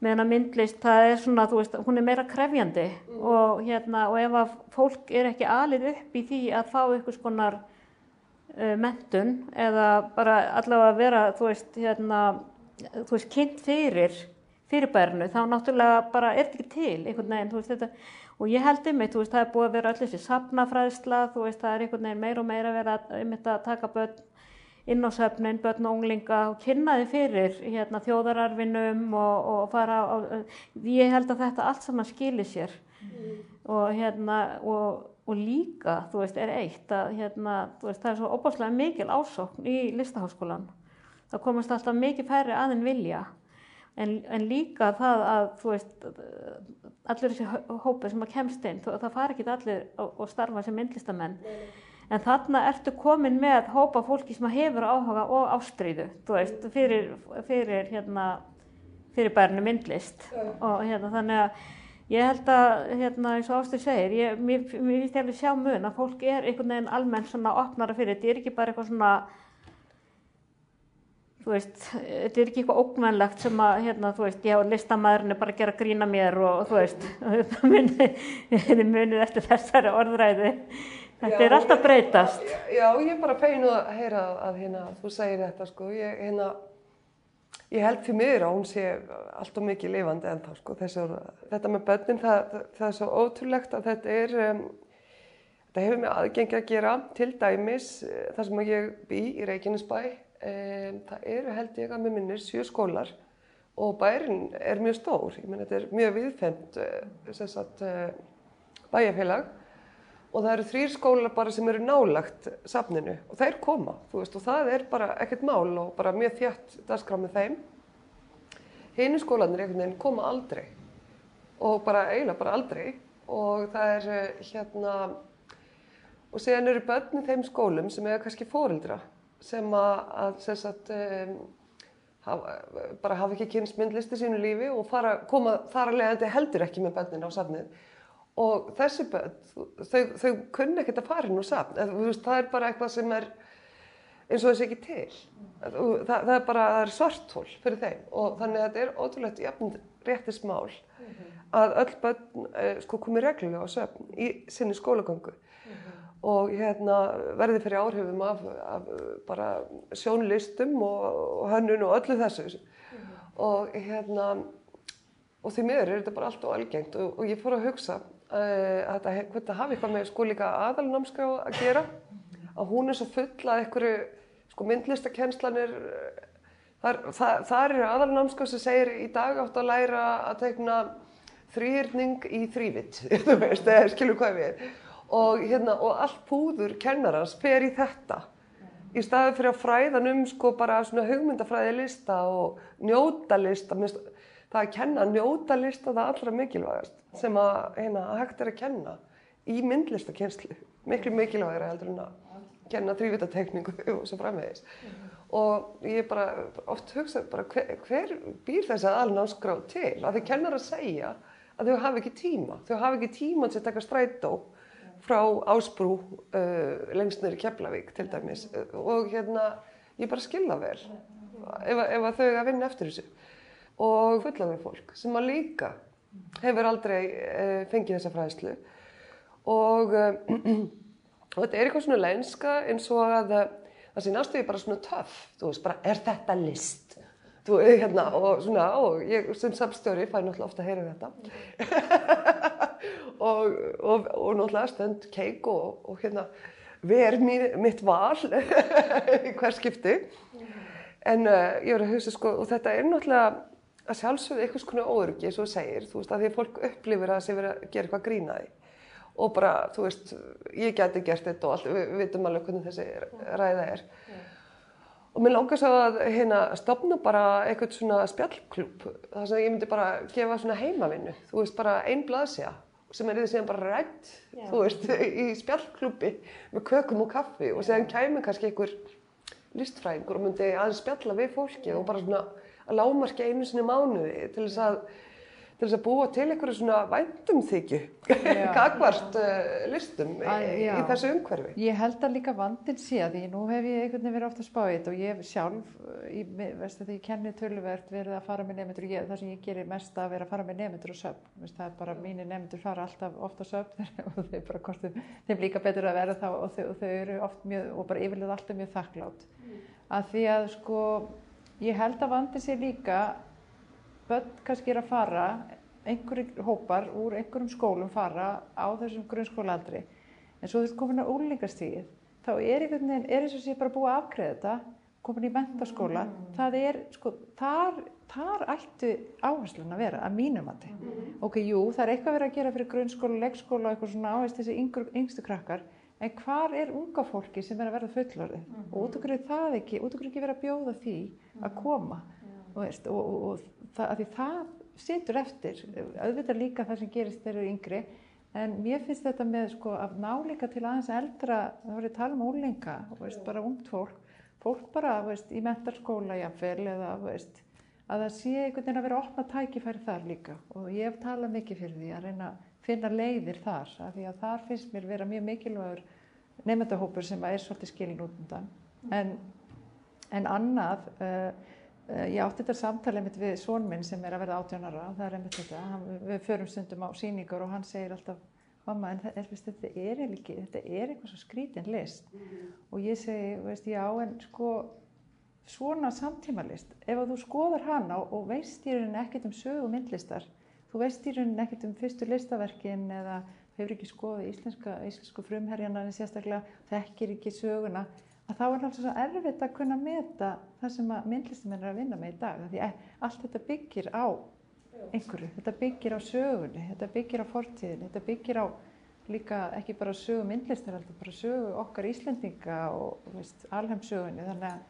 Meðan að myndlist, það er svona, þú veist, hún er meira krefjandi og hérna, og ef að fólk er ekki alið upp í því að fá einhvers konar uh, mentun eða bara allavega vera, þú veist, hérna, þú veist, kynnt fyrir fyrirbærinu, þá náttúrulega bara er þetta ekki til einhvern veginn, þú veist, þetta, og ég held um eitt, þú veist, það er búið að vera öll þessi safnafræðsla, þú veist, það er einhvern veginn meira og meira að vera um þetta að taka börn inn á söfnin, börn og unglinga og kynna þið fyrir hérna, þjóðararfinum og, og fara á, ég held að þetta allt saman skilir sér. Og hérna og, og líka, þú veist, er eitt að hérna, þú veist, það er svo opáslega mikil ásókn í listaháskólan það komast alltaf mikið færri aðeins vilja. En, en líka það að þú veist allir þessi hó- hópur sem að kemst inn það fara ekki allir og, starfa sem myndlistamenn en þarna ertu komin með hópa fólki sem hefur áhuga og ástríðu þú veist, fyrir, fyrir hérna fyrir bærinu myndlist. Og hérna þannig að ég held að hérna eins og Ástur segir ég, mér, finnst ég alveg sjá mun að fólk er einhvern veginn almennt svona opnara fyrir þetta. Er ekki bara eitthvað svona þú veist, þetta er ekki eitthvað ógnvænlegt sem að, hérna, þú veist, já, listamæðurinn er bara að gera grína mér og, þú veist, þið munið eftir þessari orðræði. Þetta Já, er alltaf breytast. Já, ég er bara feinu að heyra að hérna, þú segir þetta sko. Ég, hérna, ég held því miður að hún sé alltaf mikið lifandi ennþá sko. Þessi, orð- þetta með börnin, það, það, er svo ótrúlegt að þetta er, um, þetta hefur með aðgengi að gera. Til dæmis, eh, þar sem að ég bý í Reykjanesbæ, um, það eru held ég að með minnir sjö skólar og bærin er mjög stór. Ég menn þetta er mjög viðfemt uh, bæjarfélag og það eru þrýr skólar bara sem eru nálagt safninu. Og þeir koma, þú veist, og það er bara ekkert mál og bara mjög þjætt dagskrá með þeim. Hinu skólanir einhvern veginn koma aldrei. Og bara eiginlega bara aldrei. Og það er eh, hérna og síðan eru börn í þeim skólum sem eiga kannski fóreldra sem að, að sem sagt, um, hafa, bara hafa ekki kynst myndlist í sínu lífi og fara, koma þar að leiðandi heldur ekki með börnin á safnið og þessi börn, þau, þau kunni ekkert að fara þú veist, það er bara eitthvað sem er eins og þessi ekki til. Það, það er bara, það er svarthól fyrir þeim. Og þannig að þetta er ótrúlegt jafn réttismál að öll börn eh, sko komi reglulega á söfn í sinni skólagöngu. Og hérna verði fyrir áhrifum af, af bara sjónlistum og, og hönnun og öllu þessu. Og hérna og því miður er þetta bara allt og algengt og, og ég fór að hugsa að þetta, það hafi eitthvað með sko líka aðalnámskrá að gera. Að hún er svo full að einhverju sko myndlistakennslan er eh, þar, það, þar er aðalnámskrá sem segir í dag átt að læra að teikna þrýrning í þrývitt skilur hvað við og hérna, og allt púður kennarans fer í þetta. Í staði fyrir að fræðan um sko bara svona hugmyndafræði lista og njóta lista minnst, það að kenna njóta lista það allra mikilvægast sem að hérna, að hægt er að kenna í myndlistakenslu miklu mikilvægara heldur en að kenna þrývitatekningu og svo framvegis. Og ég bara oft hugsa bara hver, hver býr þessi aðalnámskrá til? Að þau kennar að segja að þau hafi ekki tíma. Þau hafi ekki tíma til að taka strætó frá Ásbrú uh, lengst í Keflavík til dæmis. Og hérna ég bara skilða vel ef, að- ef að þau að vinna eftir þessu og fulla við fólk sem að líka hefur aldrei uh, fengið þessa fræðslu. Og, uh, og þetta er eitthvað svona lenska eins og að uh, það sé næstu bara svona töff. Þú veist bara er þetta list? Þú veist hérna og svona og ég sem samstjóri fæ náttúrulega ofta að heyra þetta. Og, og, og náttúrulega stönd keik og, og hérna ver mín, mitt val hver skipti. En uh, ég var að hugsa sko og þetta er náttúrulega að sjálfsögðu einhvers konar óöryggi eins og þú segir, þú veist, að því að fólk upplifir að það sé verið að gera eitthvað grínaði og bara, þú veist, ég geti gert þetta og allt, við, vitum alveg hvernig þessi ræða er. Og mér langar svo að hérna stopna bara eitthvað svona spjallklúb þar sem ég myndi bara gefa svona heimavinnu þú veist bara einn blaðsja sem er því sem bara rætt þú veist í spjallklúbi með kökum og kaffi og séðan kæmi kannski einhver listfræðingur og myndi aðeins spjalla við fólki og bara svona að lámarki einu sinni mánuði til þess að til þess að búa til einhverju svona væntumþykju gagvart uh, listum í, Æ, já. í þessu umhverfi. Ég held að líka vandin sé að því nú hef ég einhvern veginn verið ofta spáið og ég sjálf, í, veist að því ég kenni töluvert verið að fara með nefndur og ég, það sem ég gerir mest að vera að fara með nefndur og söfn, veist, það er bara mínir nefndur fara alltaf ofta söfn og þeir bara kostum þeim líka betur að vera þá og þau, og þau eru oft mjög, og bara yfirlega alltaf mjög þakklátt. Að því að sko, ég held að vandin sé líka börn kannski er að fara, einhverjum hópar úr einhverjum skólum fara á þessum grunnskólaaldri. En svo þú ert komin á úrlingastíð þá er einhvern veginn, er eins og sé bara búið að afgreða þetta, komin í mentaskóla það er, sko, þar þar ættu áherslan að vera að mínum mati. Ok, jú, það er eitthvað verið að gera fyrir grunnskóla, leggskóla og eitthvað svona áherslu þessi yngstu krakkar en hvar er unga fólki sem er að verða fullorði og út okkur er það ekki, út okkur er ekki verið að bjóða því að koma? Veist, og, og, og það, að því það situr eftir, auðvitað líka það sem gerist þegar eru yngri, en mér finnst þetta með sko að náleika til aðeins eldra, það voru tala um ólinga, veist, bara ungt fólk, fólk bara veist, í mentarskóla jafnvel eða veist, að það sé einhvern veginn að vera opna tækifæri þar líka. Og ég hef talað mikið fyrir því að reyna finna leiðir þar, af því að þar finnst mér vera mjög mikilvægur nefndahópur sem er svolítið skilin út undan, en, en annað, uh, Uh, ég átti þetta samtali mitt við són minn sem er að verða 18 ára, það er einmitt þetta, hann, við förum stundum á síningar og hann segir alltaf, mamma en er, veist, þetta er ekki, þetta er eitthvað svo skrítin list. Mm og ég segi, veist, já en sko svona samtíma list, ef að þú skoðar hana og, og veist í rauninni ekkert um sögu myndlistar, þú veist í rauninni ekkert um fyrstu listaverkin eða hefur ekki skoðið íslenska, íslensku frumherjana en sérstaklega þekkir ekki söguna að þá er alltaf svo erfitt að kunna meta það sem að myndlistamenn er að vinna með í dag því allt þetta byggir á einhverju, þetta byggir á sögunni þetta byggir á fortíðinni, þetta byggir á líka ekki bara sögu myndlistar heldur bara sögu okkar Íslendinga og alheimsögunni þannig að,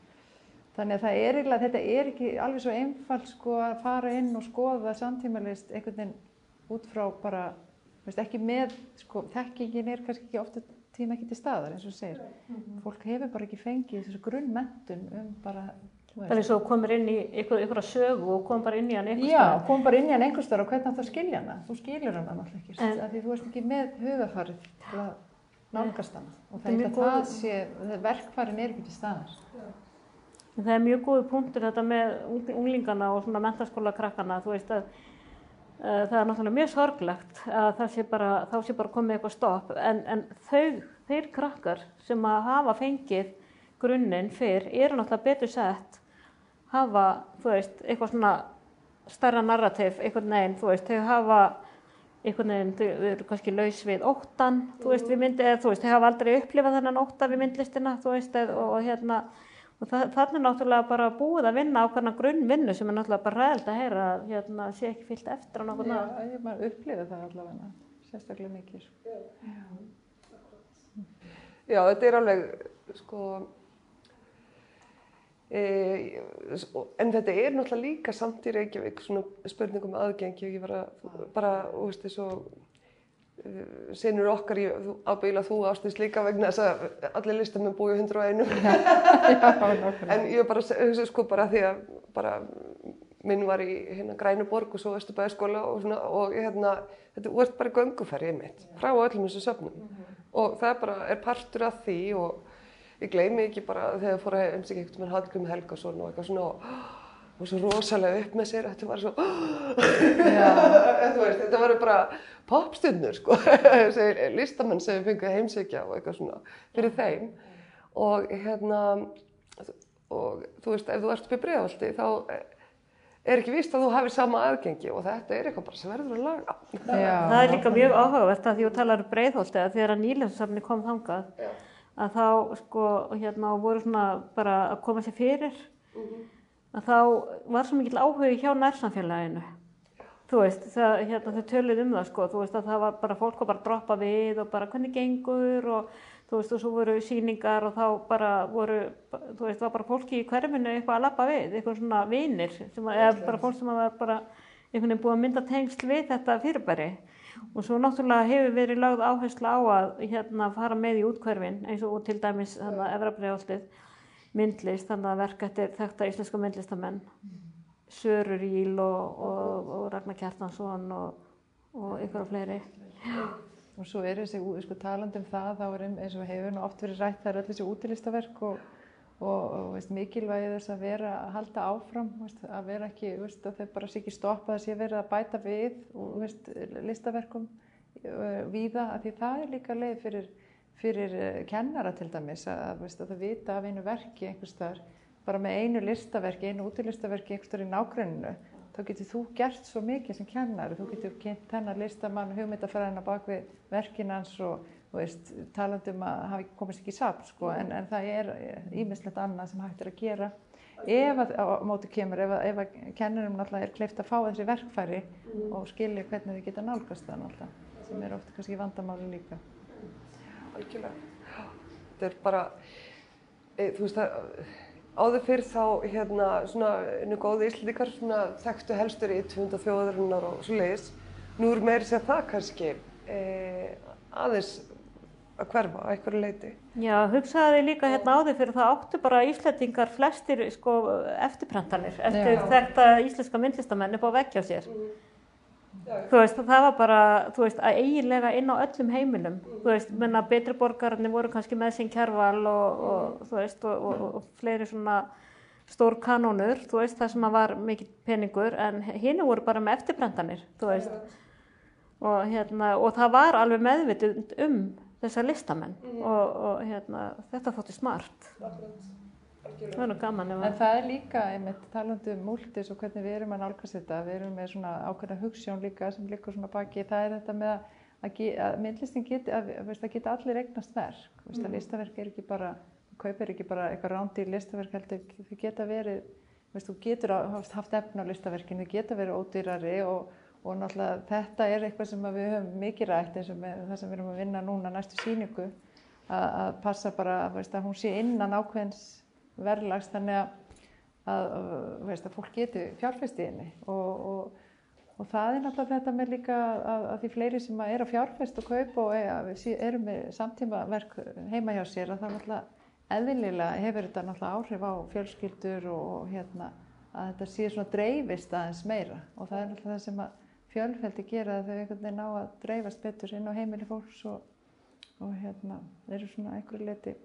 þannig að það er eiginlega þetta er ekki alveg svo einfalt sko að fara inn og skoða samtímalist einhvern veginn út frá bara veist, ekki með, sko, þekkingin er kannski ekki ofta tíma ekki til staðar eins og segir. Mm -hmm. Fólk hefur bara ekki fengið þessu grunnmentun um bara... Það er svo komir inn í einhverja sögu og kom bara inn í hann einhvers staðar. Já, kom bara inn í hann einhvers staðar og hvernig það skilja hana. Þú skiljur hana náttúrulega ekki, en, af því þú ert ekki með hugafarið til að nálgast hana. Og það er það sé, verkfarin er ekki til staðar. En það er mjög góði punktur þetta með unglingana og svona mentaskóla krakkana, þú veist að Eh, það er náttúrulega mjög sorglegt að sé bara, þá sé bara komið eitthvað stopp. En, en þau, þeir krakkar sem að hafa fengið grunninn fyrr eru náttúrulega betur sett hafa, þú veist, eitthvað svona starra narrativ, eitthvað neginn, þú veist, þau hafa eitthvað neginn, þau eru kannski laus við óttan, þú veist, við myndið, þú veist, þau hafa aldrei upplifað þennan ótta við myndlistina, þú veist, og, og hérna Og það, það er náttúrulega bara búið að vinna á hvernig grunnvinnu sem er náttúrulega bara ræðilt að heyra að hérna, sé ekki fyllt eftir á náttúrulega. Já, ég bara upplifið það allavega, sérstaklega mikið. Sko. Já. Já, þetta er alveg, sko, e, en þetta er náttúrulega líka samt í Reykjavík svona spurningum aðgengi og ég var að bara, þú veist, þessu Eh, senur okkar í ábyggilega þú ástist líka vegna þess að allir listamenn búið 101 en ég bara hugsa sko bara því að bara minn var í hérna Grænuborg og svo Östubæðaskóla og svona og hérna þetta vart bara gönguferðið mitt frá öllum þessu söfnum. Mm -hmm. og það bara er partur af því og ég gleymi ekki bara þegar fór að heimsækja eitthvað með Hallgrim Helgason og eitthvað svona og og svo rosalega upp með sér þetta var svo veist, þetta var bara popstundnur sko. Listamenn sem fengið heimsækja og eitthvað svona fyrir þeim. Og hérna og þú veist ef þú ert í bregðaldi þá er ekki víst að þú hafið sama aðgengi og þetta er eitthvað bara sem verður að laga. Já. Það er líka mjög áhugavert að því að þú talar um breiðholti að þegar að nýlefnsafni kom þangað Já. að þá sko hérna voru svona bara að koma sér fyrir. Mm -hmm að þá var svo mikil áhugi hjá nærsamfélaginu. Þú veist, það, hérna, þau töluð um það sko, þú veist að það var bara fólk að bara droppa við og bara hvernig gengur? og þú veist, og svo voru síningar og þá bara voru, þú veist, var bara fólki í hverfinu eitthvað að lappa við, eitthvað svona var- eða bara fólk sem var bara einhvern veginn búið að mynda tengsl við þetta fyrirbæri. Og svo náttúrulega hefur verið lögð áherslu á að hérna fara með í útkverfin eins og til dæmis þannig að Efrabriðáldið myndlist, þannig að verk eftir þekkta íslenska myndlistamenn Sörur Íl og, og, og Ragnar Kjartansson og, og ykkur og fleiri. Og svo er þessi, sko, talandi um það, þá er eins og hefur nú oft verið rætt, það er öll þessi útilistaverk og, veist, mikilvægi þess að vera að halda áfram, veist, að vera ekki, veist, að þau bara sé ekki stoppa að sé verið að bæta við og, veist, listaverkum víða, af því það er líka leið fyrir, fyrir uh, kennara til dæmis, að, veist, að þau vita af einu verki einhvers staðar, bara með einu listaverki, einu útilistaverki einhvers staðar í nágruninu, þá getur þú gert svo mikið sem kennari, þú getur kynnt hennar listamann hugmyndafræðina bak við verkin hans og, veist, talandi um að hafa komist ekki safn, sko, en, en það er ímislegt annað sem hægt er að gera ef að á móti kemur, ef að, ef að kennurum náttúrulega er kleift að fá þessi verkfæri og skilja hvernig þið geta nálgast það náttúrulega, sem er ofta kannski vandamáli líka. Algjörlega. Þetta er bara, e, þú veist að áður fyrir þá hérna svona einu góði íslendikar svona þekktu helstur í 200 þjóðarinnar og svo leiðis. Nú er meiri sér það kannski e, aðeins að hverfa að einhverju leiti. Já, hugsaði líka hérna áður fyrir það áttu bara Íslandingar flestir sko eftirprentanir eftir þetta íslenska myndlistamenn upp á veggja sér. Þú veist, það var bara, þú veist, að eiginlega inn á öllum heimilum. Þú veist, menna betri borgararnir voru kannski með sín kjærval og, og þú veist, og, og, og fleiri svona stór kanónur, þú veist, það sem var mikill peningur, en hinn voru bara með eftirprentanir, þú veist. Og, hérna, og það var alveg meðvitund um þessa listamenn og, og hérna, þetta þótti smart. Það var nú gaman En að... það er líka, einmitt, talandi um múltis og hvernig við erum að nálgast þetta, við erum með svona ákveðna hugssjón líka sem líka svona baki, það er þetta með að, að, að myndlistin geti, að, að, veist, að geta allir eignast verk, veist, að listaverk er ekki bara, kaupir ekki bara eitthvað rándi í listaverk heldur, þau geta verið, veist, þú getur haft efna á listaverkinu, þau geta verið ódýrari og, og náttúrulega þetta er eitthvað sem að við höfum mikið rætt eins og með það sem við erum að vinna núna næstu síningu, að, að passa bara, veist, að hún sé innan ákveðins verðlags þannig að, að, veist, að fólk geti fjárfesti inni og, og, og það er náttúrulega þetta með líka að, að því fleiri sem eru að fjárfest og kaupa og sé- eru með samtíma verk heima hjá sér að það náttúrulega eðlilega hefur þetta náttúrulega áhrif á fjölskyldur og, hérna að þetta sé svona dreifist aðeins meira. Og það er náttúrulega það sem að fjölfeldi gera að þau einhvern veginn á að dreifast betur inn á heimili fólks og, og hérna eru svona einhverju leiti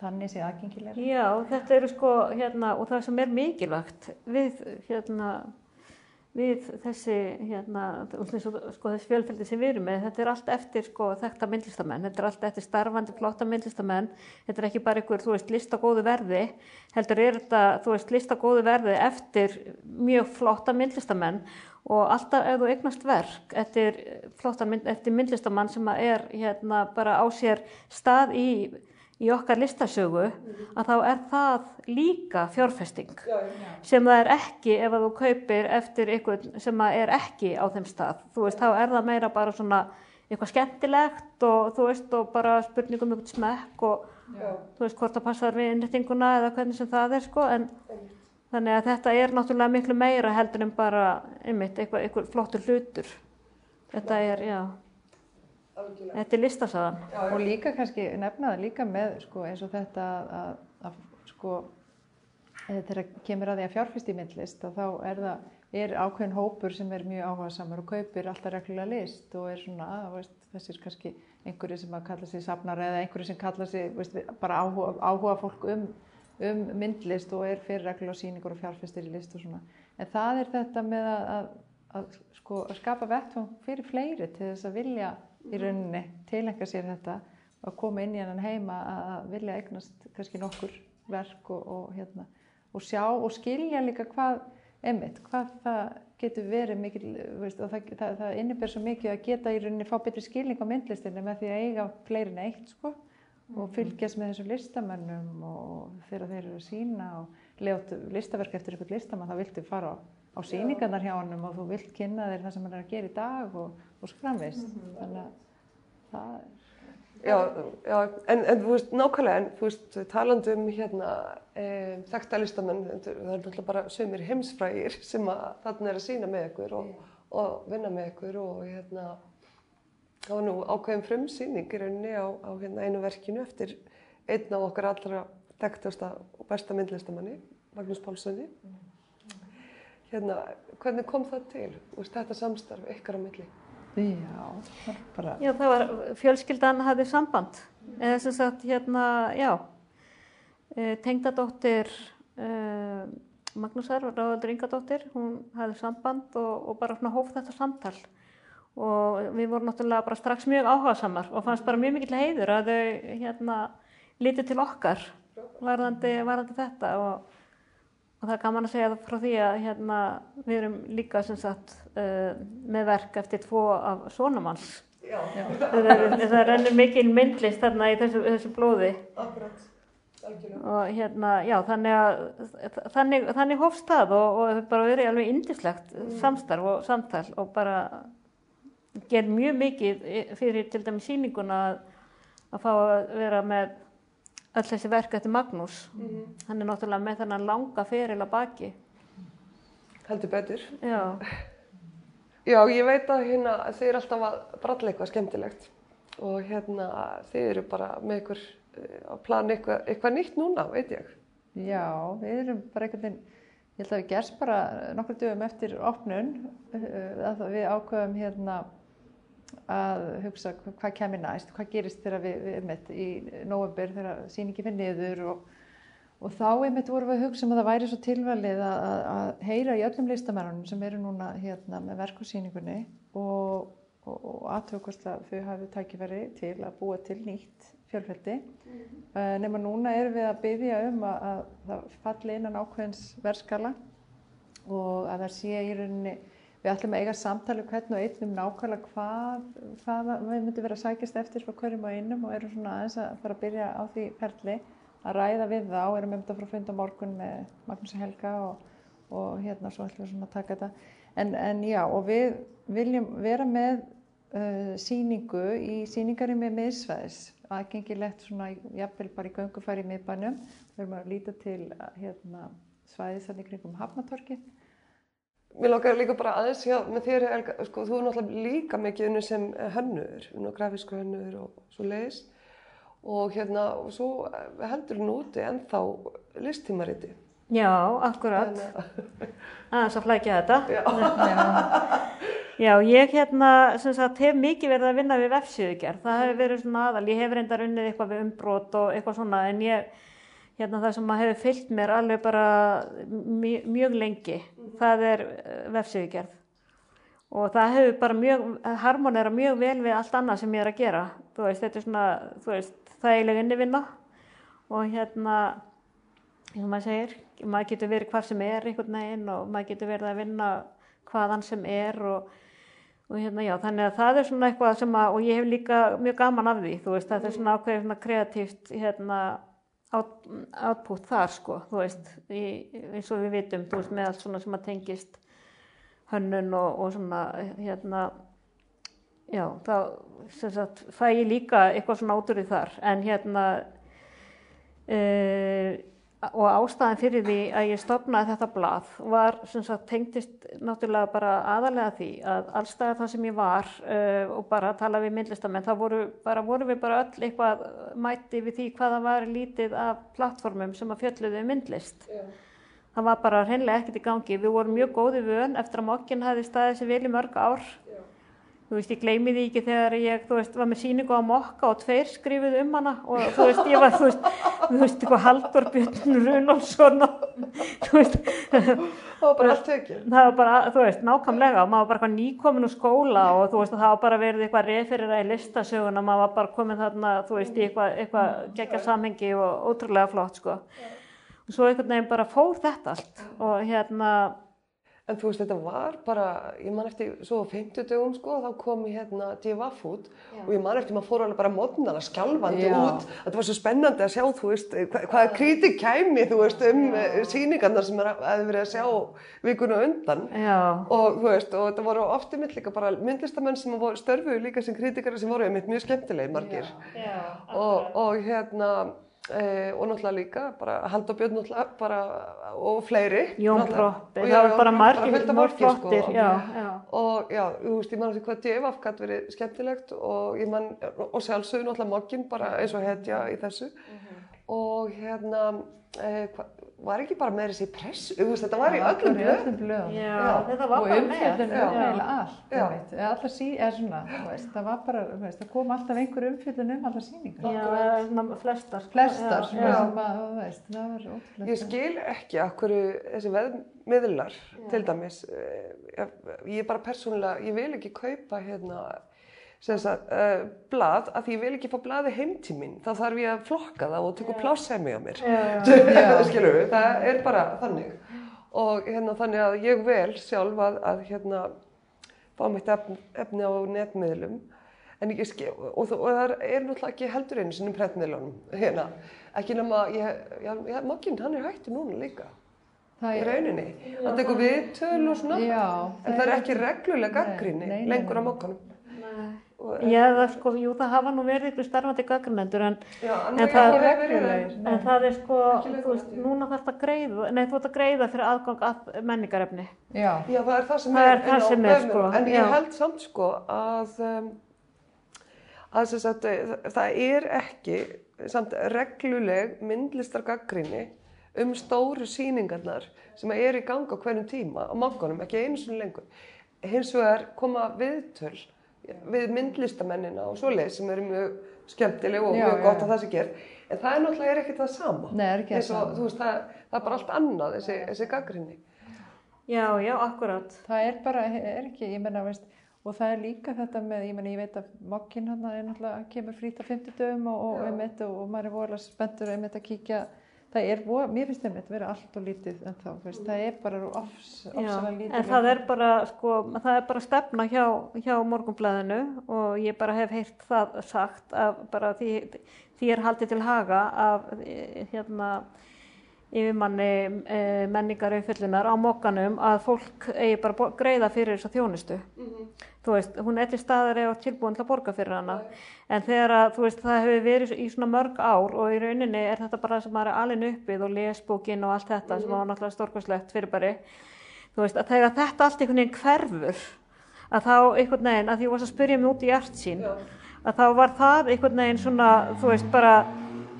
þannig sé aðgengilega. Já, þetta eru sko, hérna, og það sem er mikilvægt við, hérna, við þessi, hérna, sko, þessi fjölfeldi sem við erum með, þetta er allt eftir, sko, þekta myndlistamenn, þetta er allt eftir starfandi, flotta myndlistamenn, þetta er ekki bara einhver, þú veist, listagóðu verði, heldur er þetta, þú veist, listagóðu verði eftir mjög flotta myndlistamenn og alltaf ef þú eignast verk eftir, flottan mynd, eftir myndlistamann sem er, hérna, bara á sér stað í í okkar listasögu að þá er það líka fjárfesting. Sem það er ekki ef að þú kaupir eftir einhvern sem er ekki á þeim stað. Þú veist þá er það meira bara svona eitthvað skemmtilegt og þú veist og bara spurningum um eitthvað smekk og þú veist hvort það passar við innrettinguna eða hvernig sem það er sko en þannig að þetta er náttúrulega miklu meira heldur en bara einmitt eitthvað, eitthvað flottur hlutur. Þetta er, já þetta er listasagan Og líka kannski nefna það líka með sko, eins og þetta að, að, að sko, eh, þegar kemur að því að fjárfyrst í myndlist að þá er það er ákveðin hópur sem er mjög áhugasamur og kaupir alltaf reglulega list og er svona, að, veist, þessir kannski einhverju sem að kalla sig safnar eða einhverju sem kalla sig veist, bara áhuga, áhuga fólk um, um myndlist og er fyrir reglulega síningur og fjárfyrstir í list og svona. En það er þetta með að, að, að, sko, að skapa vettfang fyrir fleiri til þess að vilja í rauninni tilengja sér þetta að koma inn í hennan heima að vilja eignast kannski nokkur verk og, og, hérna, og sjá og skilja líka hvað einmitt, hvað það getur verið mikil, veist, og það, það, það innibér svo mikið að geta í rauninni fá betri skilning á myndlistinni með því að eiga fleiri en eitt sko og fylgjast með þessum listamönnum og þegar þeir eru að sína og lega listaverk eftir einhvern listamann þá viltu fara á, á síningarnar hjá honum og þú vilt kynna þér það sem hann er að gera í dag og, og svo framvist þannig að það er Já, já, en, en þú veist, nákvæmlega, en þú veist, talandi um hérna e, þekkta listamenn, það er náttúrulega bara sömur heimsfrægir sem að þarna er að sína með ykkur og, og vinna með ykkur og hérna, það var nú ákveðin frumsýning í rauninni á, á hérna, einu verkinu eftir einn af okkar allra þekktasta og besta myndlistamanni, Magnús Pálssoni. Hérna, hvernig kom það til, veist, þetta samstarf ykkar á milli? Já, það var bara... Já, það var, fjölskyldan hafði samband. Eða sem sagt, hérna, já, e, tengdadóttir e, Magnúsar, Ráðaldur Ingadóttir, hún hafði samband og, og bara svona hóf þetta samtal. Og við vorum náttúrulega bara strax mjög áhugaðsamar og fannst bara mjög mikill heiður að þau, hérna, lítið til okkar varðandi, varðandi þetta og og það er gaman að segja frá því að hérna, við erum líka sagt, uh, með verk eftir tvo af sonamanns það, það rennur mikil myndlist þarna í þessu, þessu blóði. Akkurat, og hérna, já, þannig að þannig, þannig hófst það og, og það bara verið alveg indislegt mm. samstarf og samtal og bara ger mjög mikið fyrir til dæmi síninguna að, að fá að vera með öll þessi verk eftir Magnús. Mm -hmm. Hann er náttúrulega með þennan langa feril að baki. Heldur betur. Já. Já, ég veit að hérna, þið eru alltaf að bralla eitthvað skemmtilegt og hérna þið eru bara með ykkur eh, að plana eitthvað, eitthvað nýtt núna, veit ég. Já, við erum bara einhvern veginn, ég held að við gerst bara nokkur dögum eftir opnun eh, að við ákveðum hérna að hugsa hvað kemur næst, hvað gerist þegar við, við einmitt í november þegar síningi fyrir niður og, og þá einmitt vorum við að hugsa um að það væri svo tilvalið að, að, að heyra í öllum listamennunum sem eru núna hérna með verkusíningunni og, og, og aðtökast að þau hafi tækifæri til að búa til nýtt fjölfeldi mm -hmm. uh, nema núna erum við að byggja um að, að það falli innan ákveðins verskala og að það sé í rauninni Við ætlum að eiga samtali um hvern og einn um nákvæmlega hvað, hvað við myndum vera að sækjast eftir frá hverjum og einum og erum svona aðeins að fara að byrja á því ferli að ræða við og erum um þetta frá fund á morgun með Magnús Helga og, og hérna svo ætlum við svona að taka þetta. En, en já og við viljum vera með uh, síningu í síningarinn með miðsvæðis, aðgengilegt svona jafnvel bara í göngufæri miðbænum. Við erum að líta til hérna, svæðis þannig kringum Hafnatorkið Mér langar líka bara aðeins, já, með þér, Elga, sko, þú er náttúrulega líka mikið unni sem hönnur, grafísku hönnur og svo leiðis og hérna, og svo heldur hún úti ennþá listtímariti. Já, akkurat. Aðeins að flækja þetta. Já. já, ég hérna, sem sagt, hef mikið verið að vinna við vefsíðugjær. Það hefur verið svona aðal, ég hef reyndar unnið eitthvað við umbrót og eitthvað svona, en ég hérna það sem maður hefur fyllt mér alveg bara mjög, mjög lengi það er eh, vefsíðugerð. Og það hefur bara mjög harmonera mjög vel við allt annað sem ég er að gera. Þú veist, þetta er svona þú veist, þægileg innivinna og hérna og maður segir, maður getur verið hvað sem er einhvern veginn og maður getur verið að vinna hvaðan sem er og, og hérna já, þannig að það er svona eitthvað sem að, og ég hef líka mjög gaman af því, þú veist, þetta er svona ákveðið svona kreatíft hérna átpútt þar sko, þú veist, í, eins og við vitum, þú veist, með allt svona sem að tengist hönnun og, og svona, hérna, já, þá, sem sagt, fæ ég líka eitthvað svona átur í þar, en hérna, eða, og ástæðan fyrir því að ég stopnaði þetta blað var sem sagt tengtist náttúrulega bara aðalega því að allstæðar það sem ég var uh, og bara að tala við myndlistamenn þá voru, bara, voru við bara öll eitthvað mæti við því hvaða var lítið af plattformum sem að fjölluðu um myndlist yeah. það var bara hreinlega ekkert í gangi við vorum mjög góði vön eftir að mokkin hafi staðið sér vel í mörg ár. Þú veist, ég gleymi því ekki þegar ég, þú veist, var með síningu á mokka og tveir skrifuð um hana og þú veist, ég var, þú veist, þú veist, eitthvað Haldur Björn Runálsson og, þú veist. Það var bara allt höggjum. Það var bara, þú veist, nákvæmlega og maður var bara eitthvað nýkomin úr skóla og þú veist, það var bara verið eitthvað referira í listasögun og maður var bara komin þarna, þú veist, í eitthvað, eitthvað geggar samhengi og ótrúlega flott, sko. Og svo einhvern veginn bara fór þetta allt og hérna, En þú veist, þetta var bara, ég man eftir svo á 50 dögum sko, þá kom ég hérna DFF út og ég man eftir maður fór alveg bara mótnana skjálfandi Já. út. Þetta var svo spennandi að sjá, þú veist, hva, hvaða kritik kæmi, þú veist, um uh, sýningarnar sem er að, að verið að sjá vikuna undan. Já, Og þú veist, og þetta voru ofti mitt líka bara myndlistamenn sem störfuðu líka sem kritikari sem voru einmitt mjög skemmtilegir margir. já, Og, og hérna, e, og náttúrulega líka, bara Haldur Björn náttúrulega, bara, og fleiri. Jón. Proppi, Og það var bara margir, fólki, sko. flottir, já, já. Og já, þú veist, ég man eftir hvað DFF gæti verið skemmtilegt og ég man, og sjálfsögðu náttúrulega mogginn bara eins og hetja í þessu. Og hérna, e, hva, var ekki bara með þessi press, þetta var í öllum blöðum. og bara með. umfjöldun Já. um eiginlega allt, allar sí, eða svona, þú veist, það var bara, þú veist, það kom alltaf einhver umfjöldun um allar sýningar. Já, flestar. Flestar, Já, já. sem að, þú veist, það var ótrúlega. Ég skil ekki af hverju þessi veðmiðlar til dæmis, eh, ég, ég bara persónulega, ég vil ekki kaupa hérna sagt, uh, blað því ég vil ekki fá blaði heim til mín. Þá þarf ég að flokka það og tökja pláss heimi á mér. Skilur við, það er bara þannig. Og hérna þannig að ég vel sjálf að, að hérna fá mitt efni, efni á netmiðlum. Skil, og, og það er náttúrulega ekki heldur einu sinni prentmiðlunum hérna, ekki nema Mogginn, hann er hættur núna líka. Það í rauninni, hann tekur viðtöl og svona Já. en það er ekki regluleg Nei, gaggrinni lengur á nei. Og, Já, það sko, jú, það hafa nú verið ykkur starfandi gaggrinendur en, já, en, En það en það er sko, þú veist, núna þarf það að greiða, nei, þú ert að greiða fyrir aðgang að menningarefni. Já, Já, það er það sem Það er er, það sem er, sko, En ég já. held samt sko að, um, að sagt, eh, það er ekki samt regluleg myndlistargaggrinni um stóru sýningarnar sem er í gang á hverjum tíma á mokkanum, ekki einu sinni lengur. Hins vegar koma viðtöl við myndlistamennina og svoleið sem eru mjög skemmtileg og Já, mjög já, gott já. að það sé gerð. En það er náttúrulega er ekkert það sama. Nei, er ekki það sama. Þú veist, það, það er bara allt annað, þessi, þessi gaggrinni. Já, já, akkurat. það er bara, er ekki, ég menna, veist, og það er líka þetta með, ég menna, ég veit að mokkinn hann er náttúrulega, kemur frýtt á 50 dögum og, og, Já. einmitt, og, og maður er voðalega spenntur einmitt að kíkja, það er, mér finnst einmitt vera allt og lítið en þá, veist, það er bara ofs, Já, ofsalega lítið. en það er bara, sko, það er bara stefna hjá, hjá morgunblæðinu og ég bara hef heyrt það sagt að bara því, því er haldið til haga af eh, hérna yfirmanni e, menningar umfyllunar á mokkanum að fólk eigi bara að greiða fyrir þessa þjónustu. Þú veist, hún er til staðar eða tilbúin til að borga fyrir hana. En þegar að, þú veist, það hefur verið í svona mörg ár og í rauninni er þetta bara sem maður er alveg uppið og lesbókin og allt þetta sem var náttúrulega stórkvæslegt fyrir bari. Þú veist, að þegar þetta allt einhvern veginn hverfur, að þá einhvern veginn, að því ég varst að spyrja mig út í art sín, að þá var það einhvern veginn svona, þú veist, bara,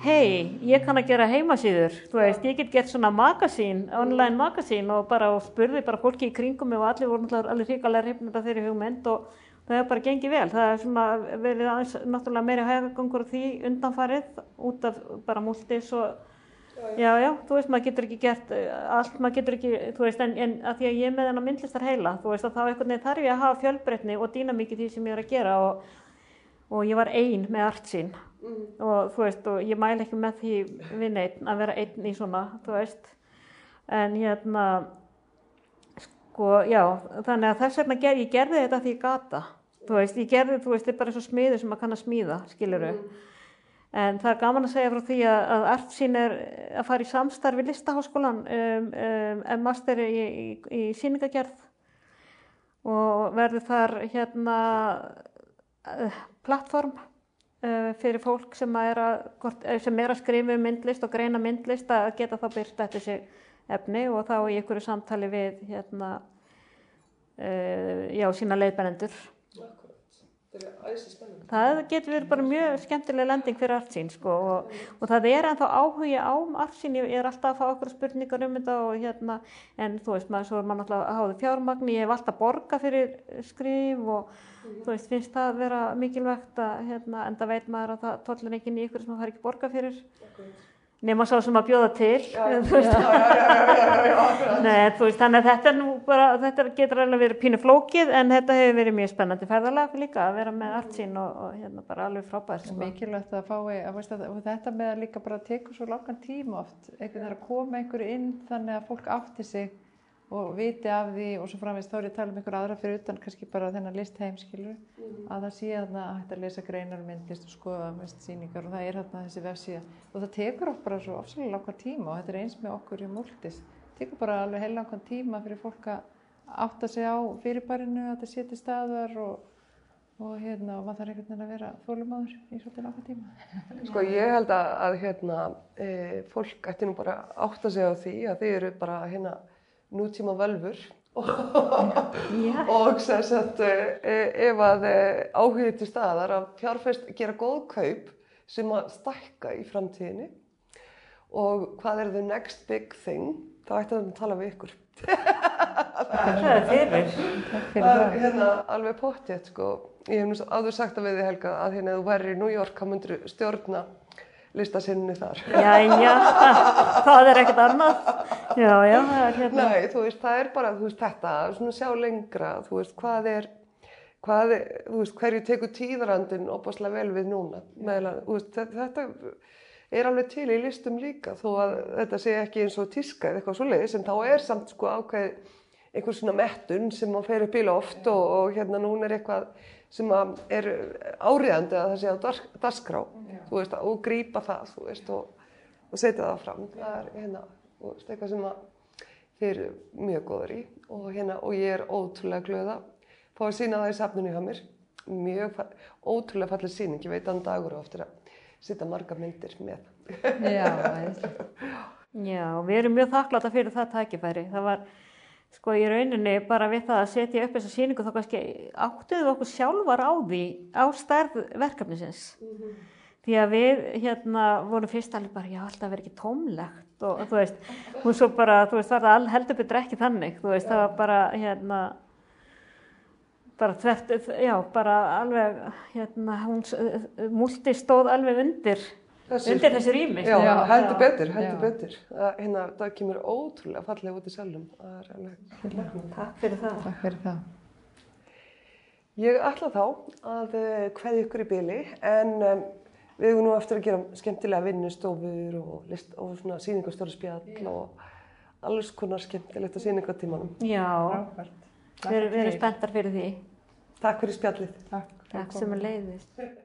hei, ég kann að gera heimasíður, þú veist, ég get gert svona magasín, online magasín og bara og spurði bara fólki í kringum mig og allir voru náttúrulega alveg hrikalega hrifnir af þeirri hugmynd og það hefur bara gengið vel. Það er svona verið aðeins náttúrulega meiri hægagangur því undanfarið út af bara múltis og Já, já, þú veist, maður getur ekki gert eh, allt, maður getur ekki, þú veist, en, en að því að ég er með hennar myndlistar heila, þú veist, að þá einhvern veginn þarf ég að hafa fjölbreytni og dýna mikið því sem ég er að gera og, og ég var ein með art sín og þú veist, og ég mæl ekki með því við neitt að vera einn í svona, þú veist, en hérna, sko, já, þannig að þess vegna ger, ég gerði þetta því ég gata, þú veist, ég gerði, þú veist, þetta er bara eins og smiður sem maður kann að smíða, skiluru. En það er gaman að segja frá því að, að Artsýn er að fara í samstarfi listaháskólan um, um, um master í, í, í síningagerð og verður þar hérna uh, plattform fyrir fólk sem er, að, eh, að skrifa um myndlist og greina myndlist að geta þá byrt eftir sig efni og þá í einhverju samtali við hérna, uh, já, sína leiðbennendur. Þetta er æsi spennandi. Það getur verið bara mjög skemmtileg lending fyrir artsýn sko og, og það er ennþá áhugi á artsýn, ég er alltaf að fá okkur spurningar um þetta og hérna, en þú veist maður, svo er maður náttúrulega að háði fjármagni, ég hef alltaf borga fyrir skrif og þú veist, finnst það vera mikilvægt að hérna, enda veit maður að það tollur ekki í ykkur sem það fær ekki borga fyrir nema sá sem að bjóða til þannig að þetta er nú bara, þetta getur alveg verið pínu flókið en þetta hefur verið mjög spennandi ferðalega líka að vera með artsýn og, og hérna bara alveg frábært. Er Sko. mikilvægt að fái, að veist að, og þetta með að líka bara tekur svo langan tíma oft, einhvern veginn að koma einhverju inn þannig að fólk átti sig og viti af því og svo framvegst þá er ég að tala um einhver aðra fyrir utan kannski bara þennan list heimskilur að það sé að hægt að lesa greinar um myndlist og skoða mest síningar og það er þarna þessi vefsíða. Og það tekur okkur bara svo ofsalega langan tíma og þetta er eins með okkur í múltis tekur bara alveg heil langan tíma fyrir fólk að átta sig á fyrirbærinu að þetta sé til staðar og, og hérna og maður þarf einhvern veginn að vera þólumáður í svolítið langan tíma. Sko ég held að, að hérna, e, nútíma völfur Já. og sem sagt e, ef að e, áhugið til staðar að fjárfest gera góð kaup sem að stækka í framtíðinni og hvað er the next big thing þá ætti það að tala við ykkur. Það er fyrir. Það er hérna alveg pottið sko. Ég hef svo áður sagt að við þið Helga að hérna þú væri í New York þá myndir stjórna listasinninni þar. Jæja, það er ekkert annað. Já, já, það er hérna. Nei, þú veist, það er bara, þú veist, þetta, svona sjá lengra, þú veist, hvað er, hvað er, þú veist, hverju tekur tíðarandinn opaslega vel við núna, meðal, þú veist, þetta, er alveg til í listum líka, þó að þetta sé ekki eins og tíska eða eitthvað svoleiðis, en þá er samt sko ákveð einhver svona mettun sem að fer upp í loft og, og hérna núna er eitthvað sem að er áriðandi að það sé á dagskrá, þú veist, og grípa það, veist, og, og setja það fram, það er hérna, veist, eitthvað sem þeir eru mjög góður í og, hérna, og ég er ótrúlega glöð að fá að sína það í safninu hjá mér. Mjög ótrúlega fallið síning, ég veit að dagur á eftir að setja marga myndir með. Já. Já, við erum mjög þakkláta fyrir það tækifæri. Það var, sko, í rauninni bara við það að setja upp þessa síningu þá kannski áttuðum við okkur sjálfar á því, á stærð verkefnisins. Því að við, hérna, vorum fyrst alveg bara, já, alltaf verið ekki tómlegt og þú veist, hún svo bara, þú veist, það var heldur betur ekki þannig, þú veist, það var bara, hérna, bara þvert, já, bara alveg, hérna, hún, múlti stóð alveg undir, undir þessu rými. Já, Já, heldur já, betur, heldur já. betur. Það, hérna, það kemur ótrúlega fallega út í sjálfum. Alveg Takk fyrir það. Takk fyrir það. Ég ætla þá að hvaði ykkur í byli en um, við erum nú eftir að gera skemmtilega vinnustofur og, list, og svona síningastóri spjall og alls konar skemmtilegt að síningatímanum. Já, Frábært. við erum, við erum spenntar fyrir því. Takk fyrir spjallið. Takk. Takk sem að leiðist.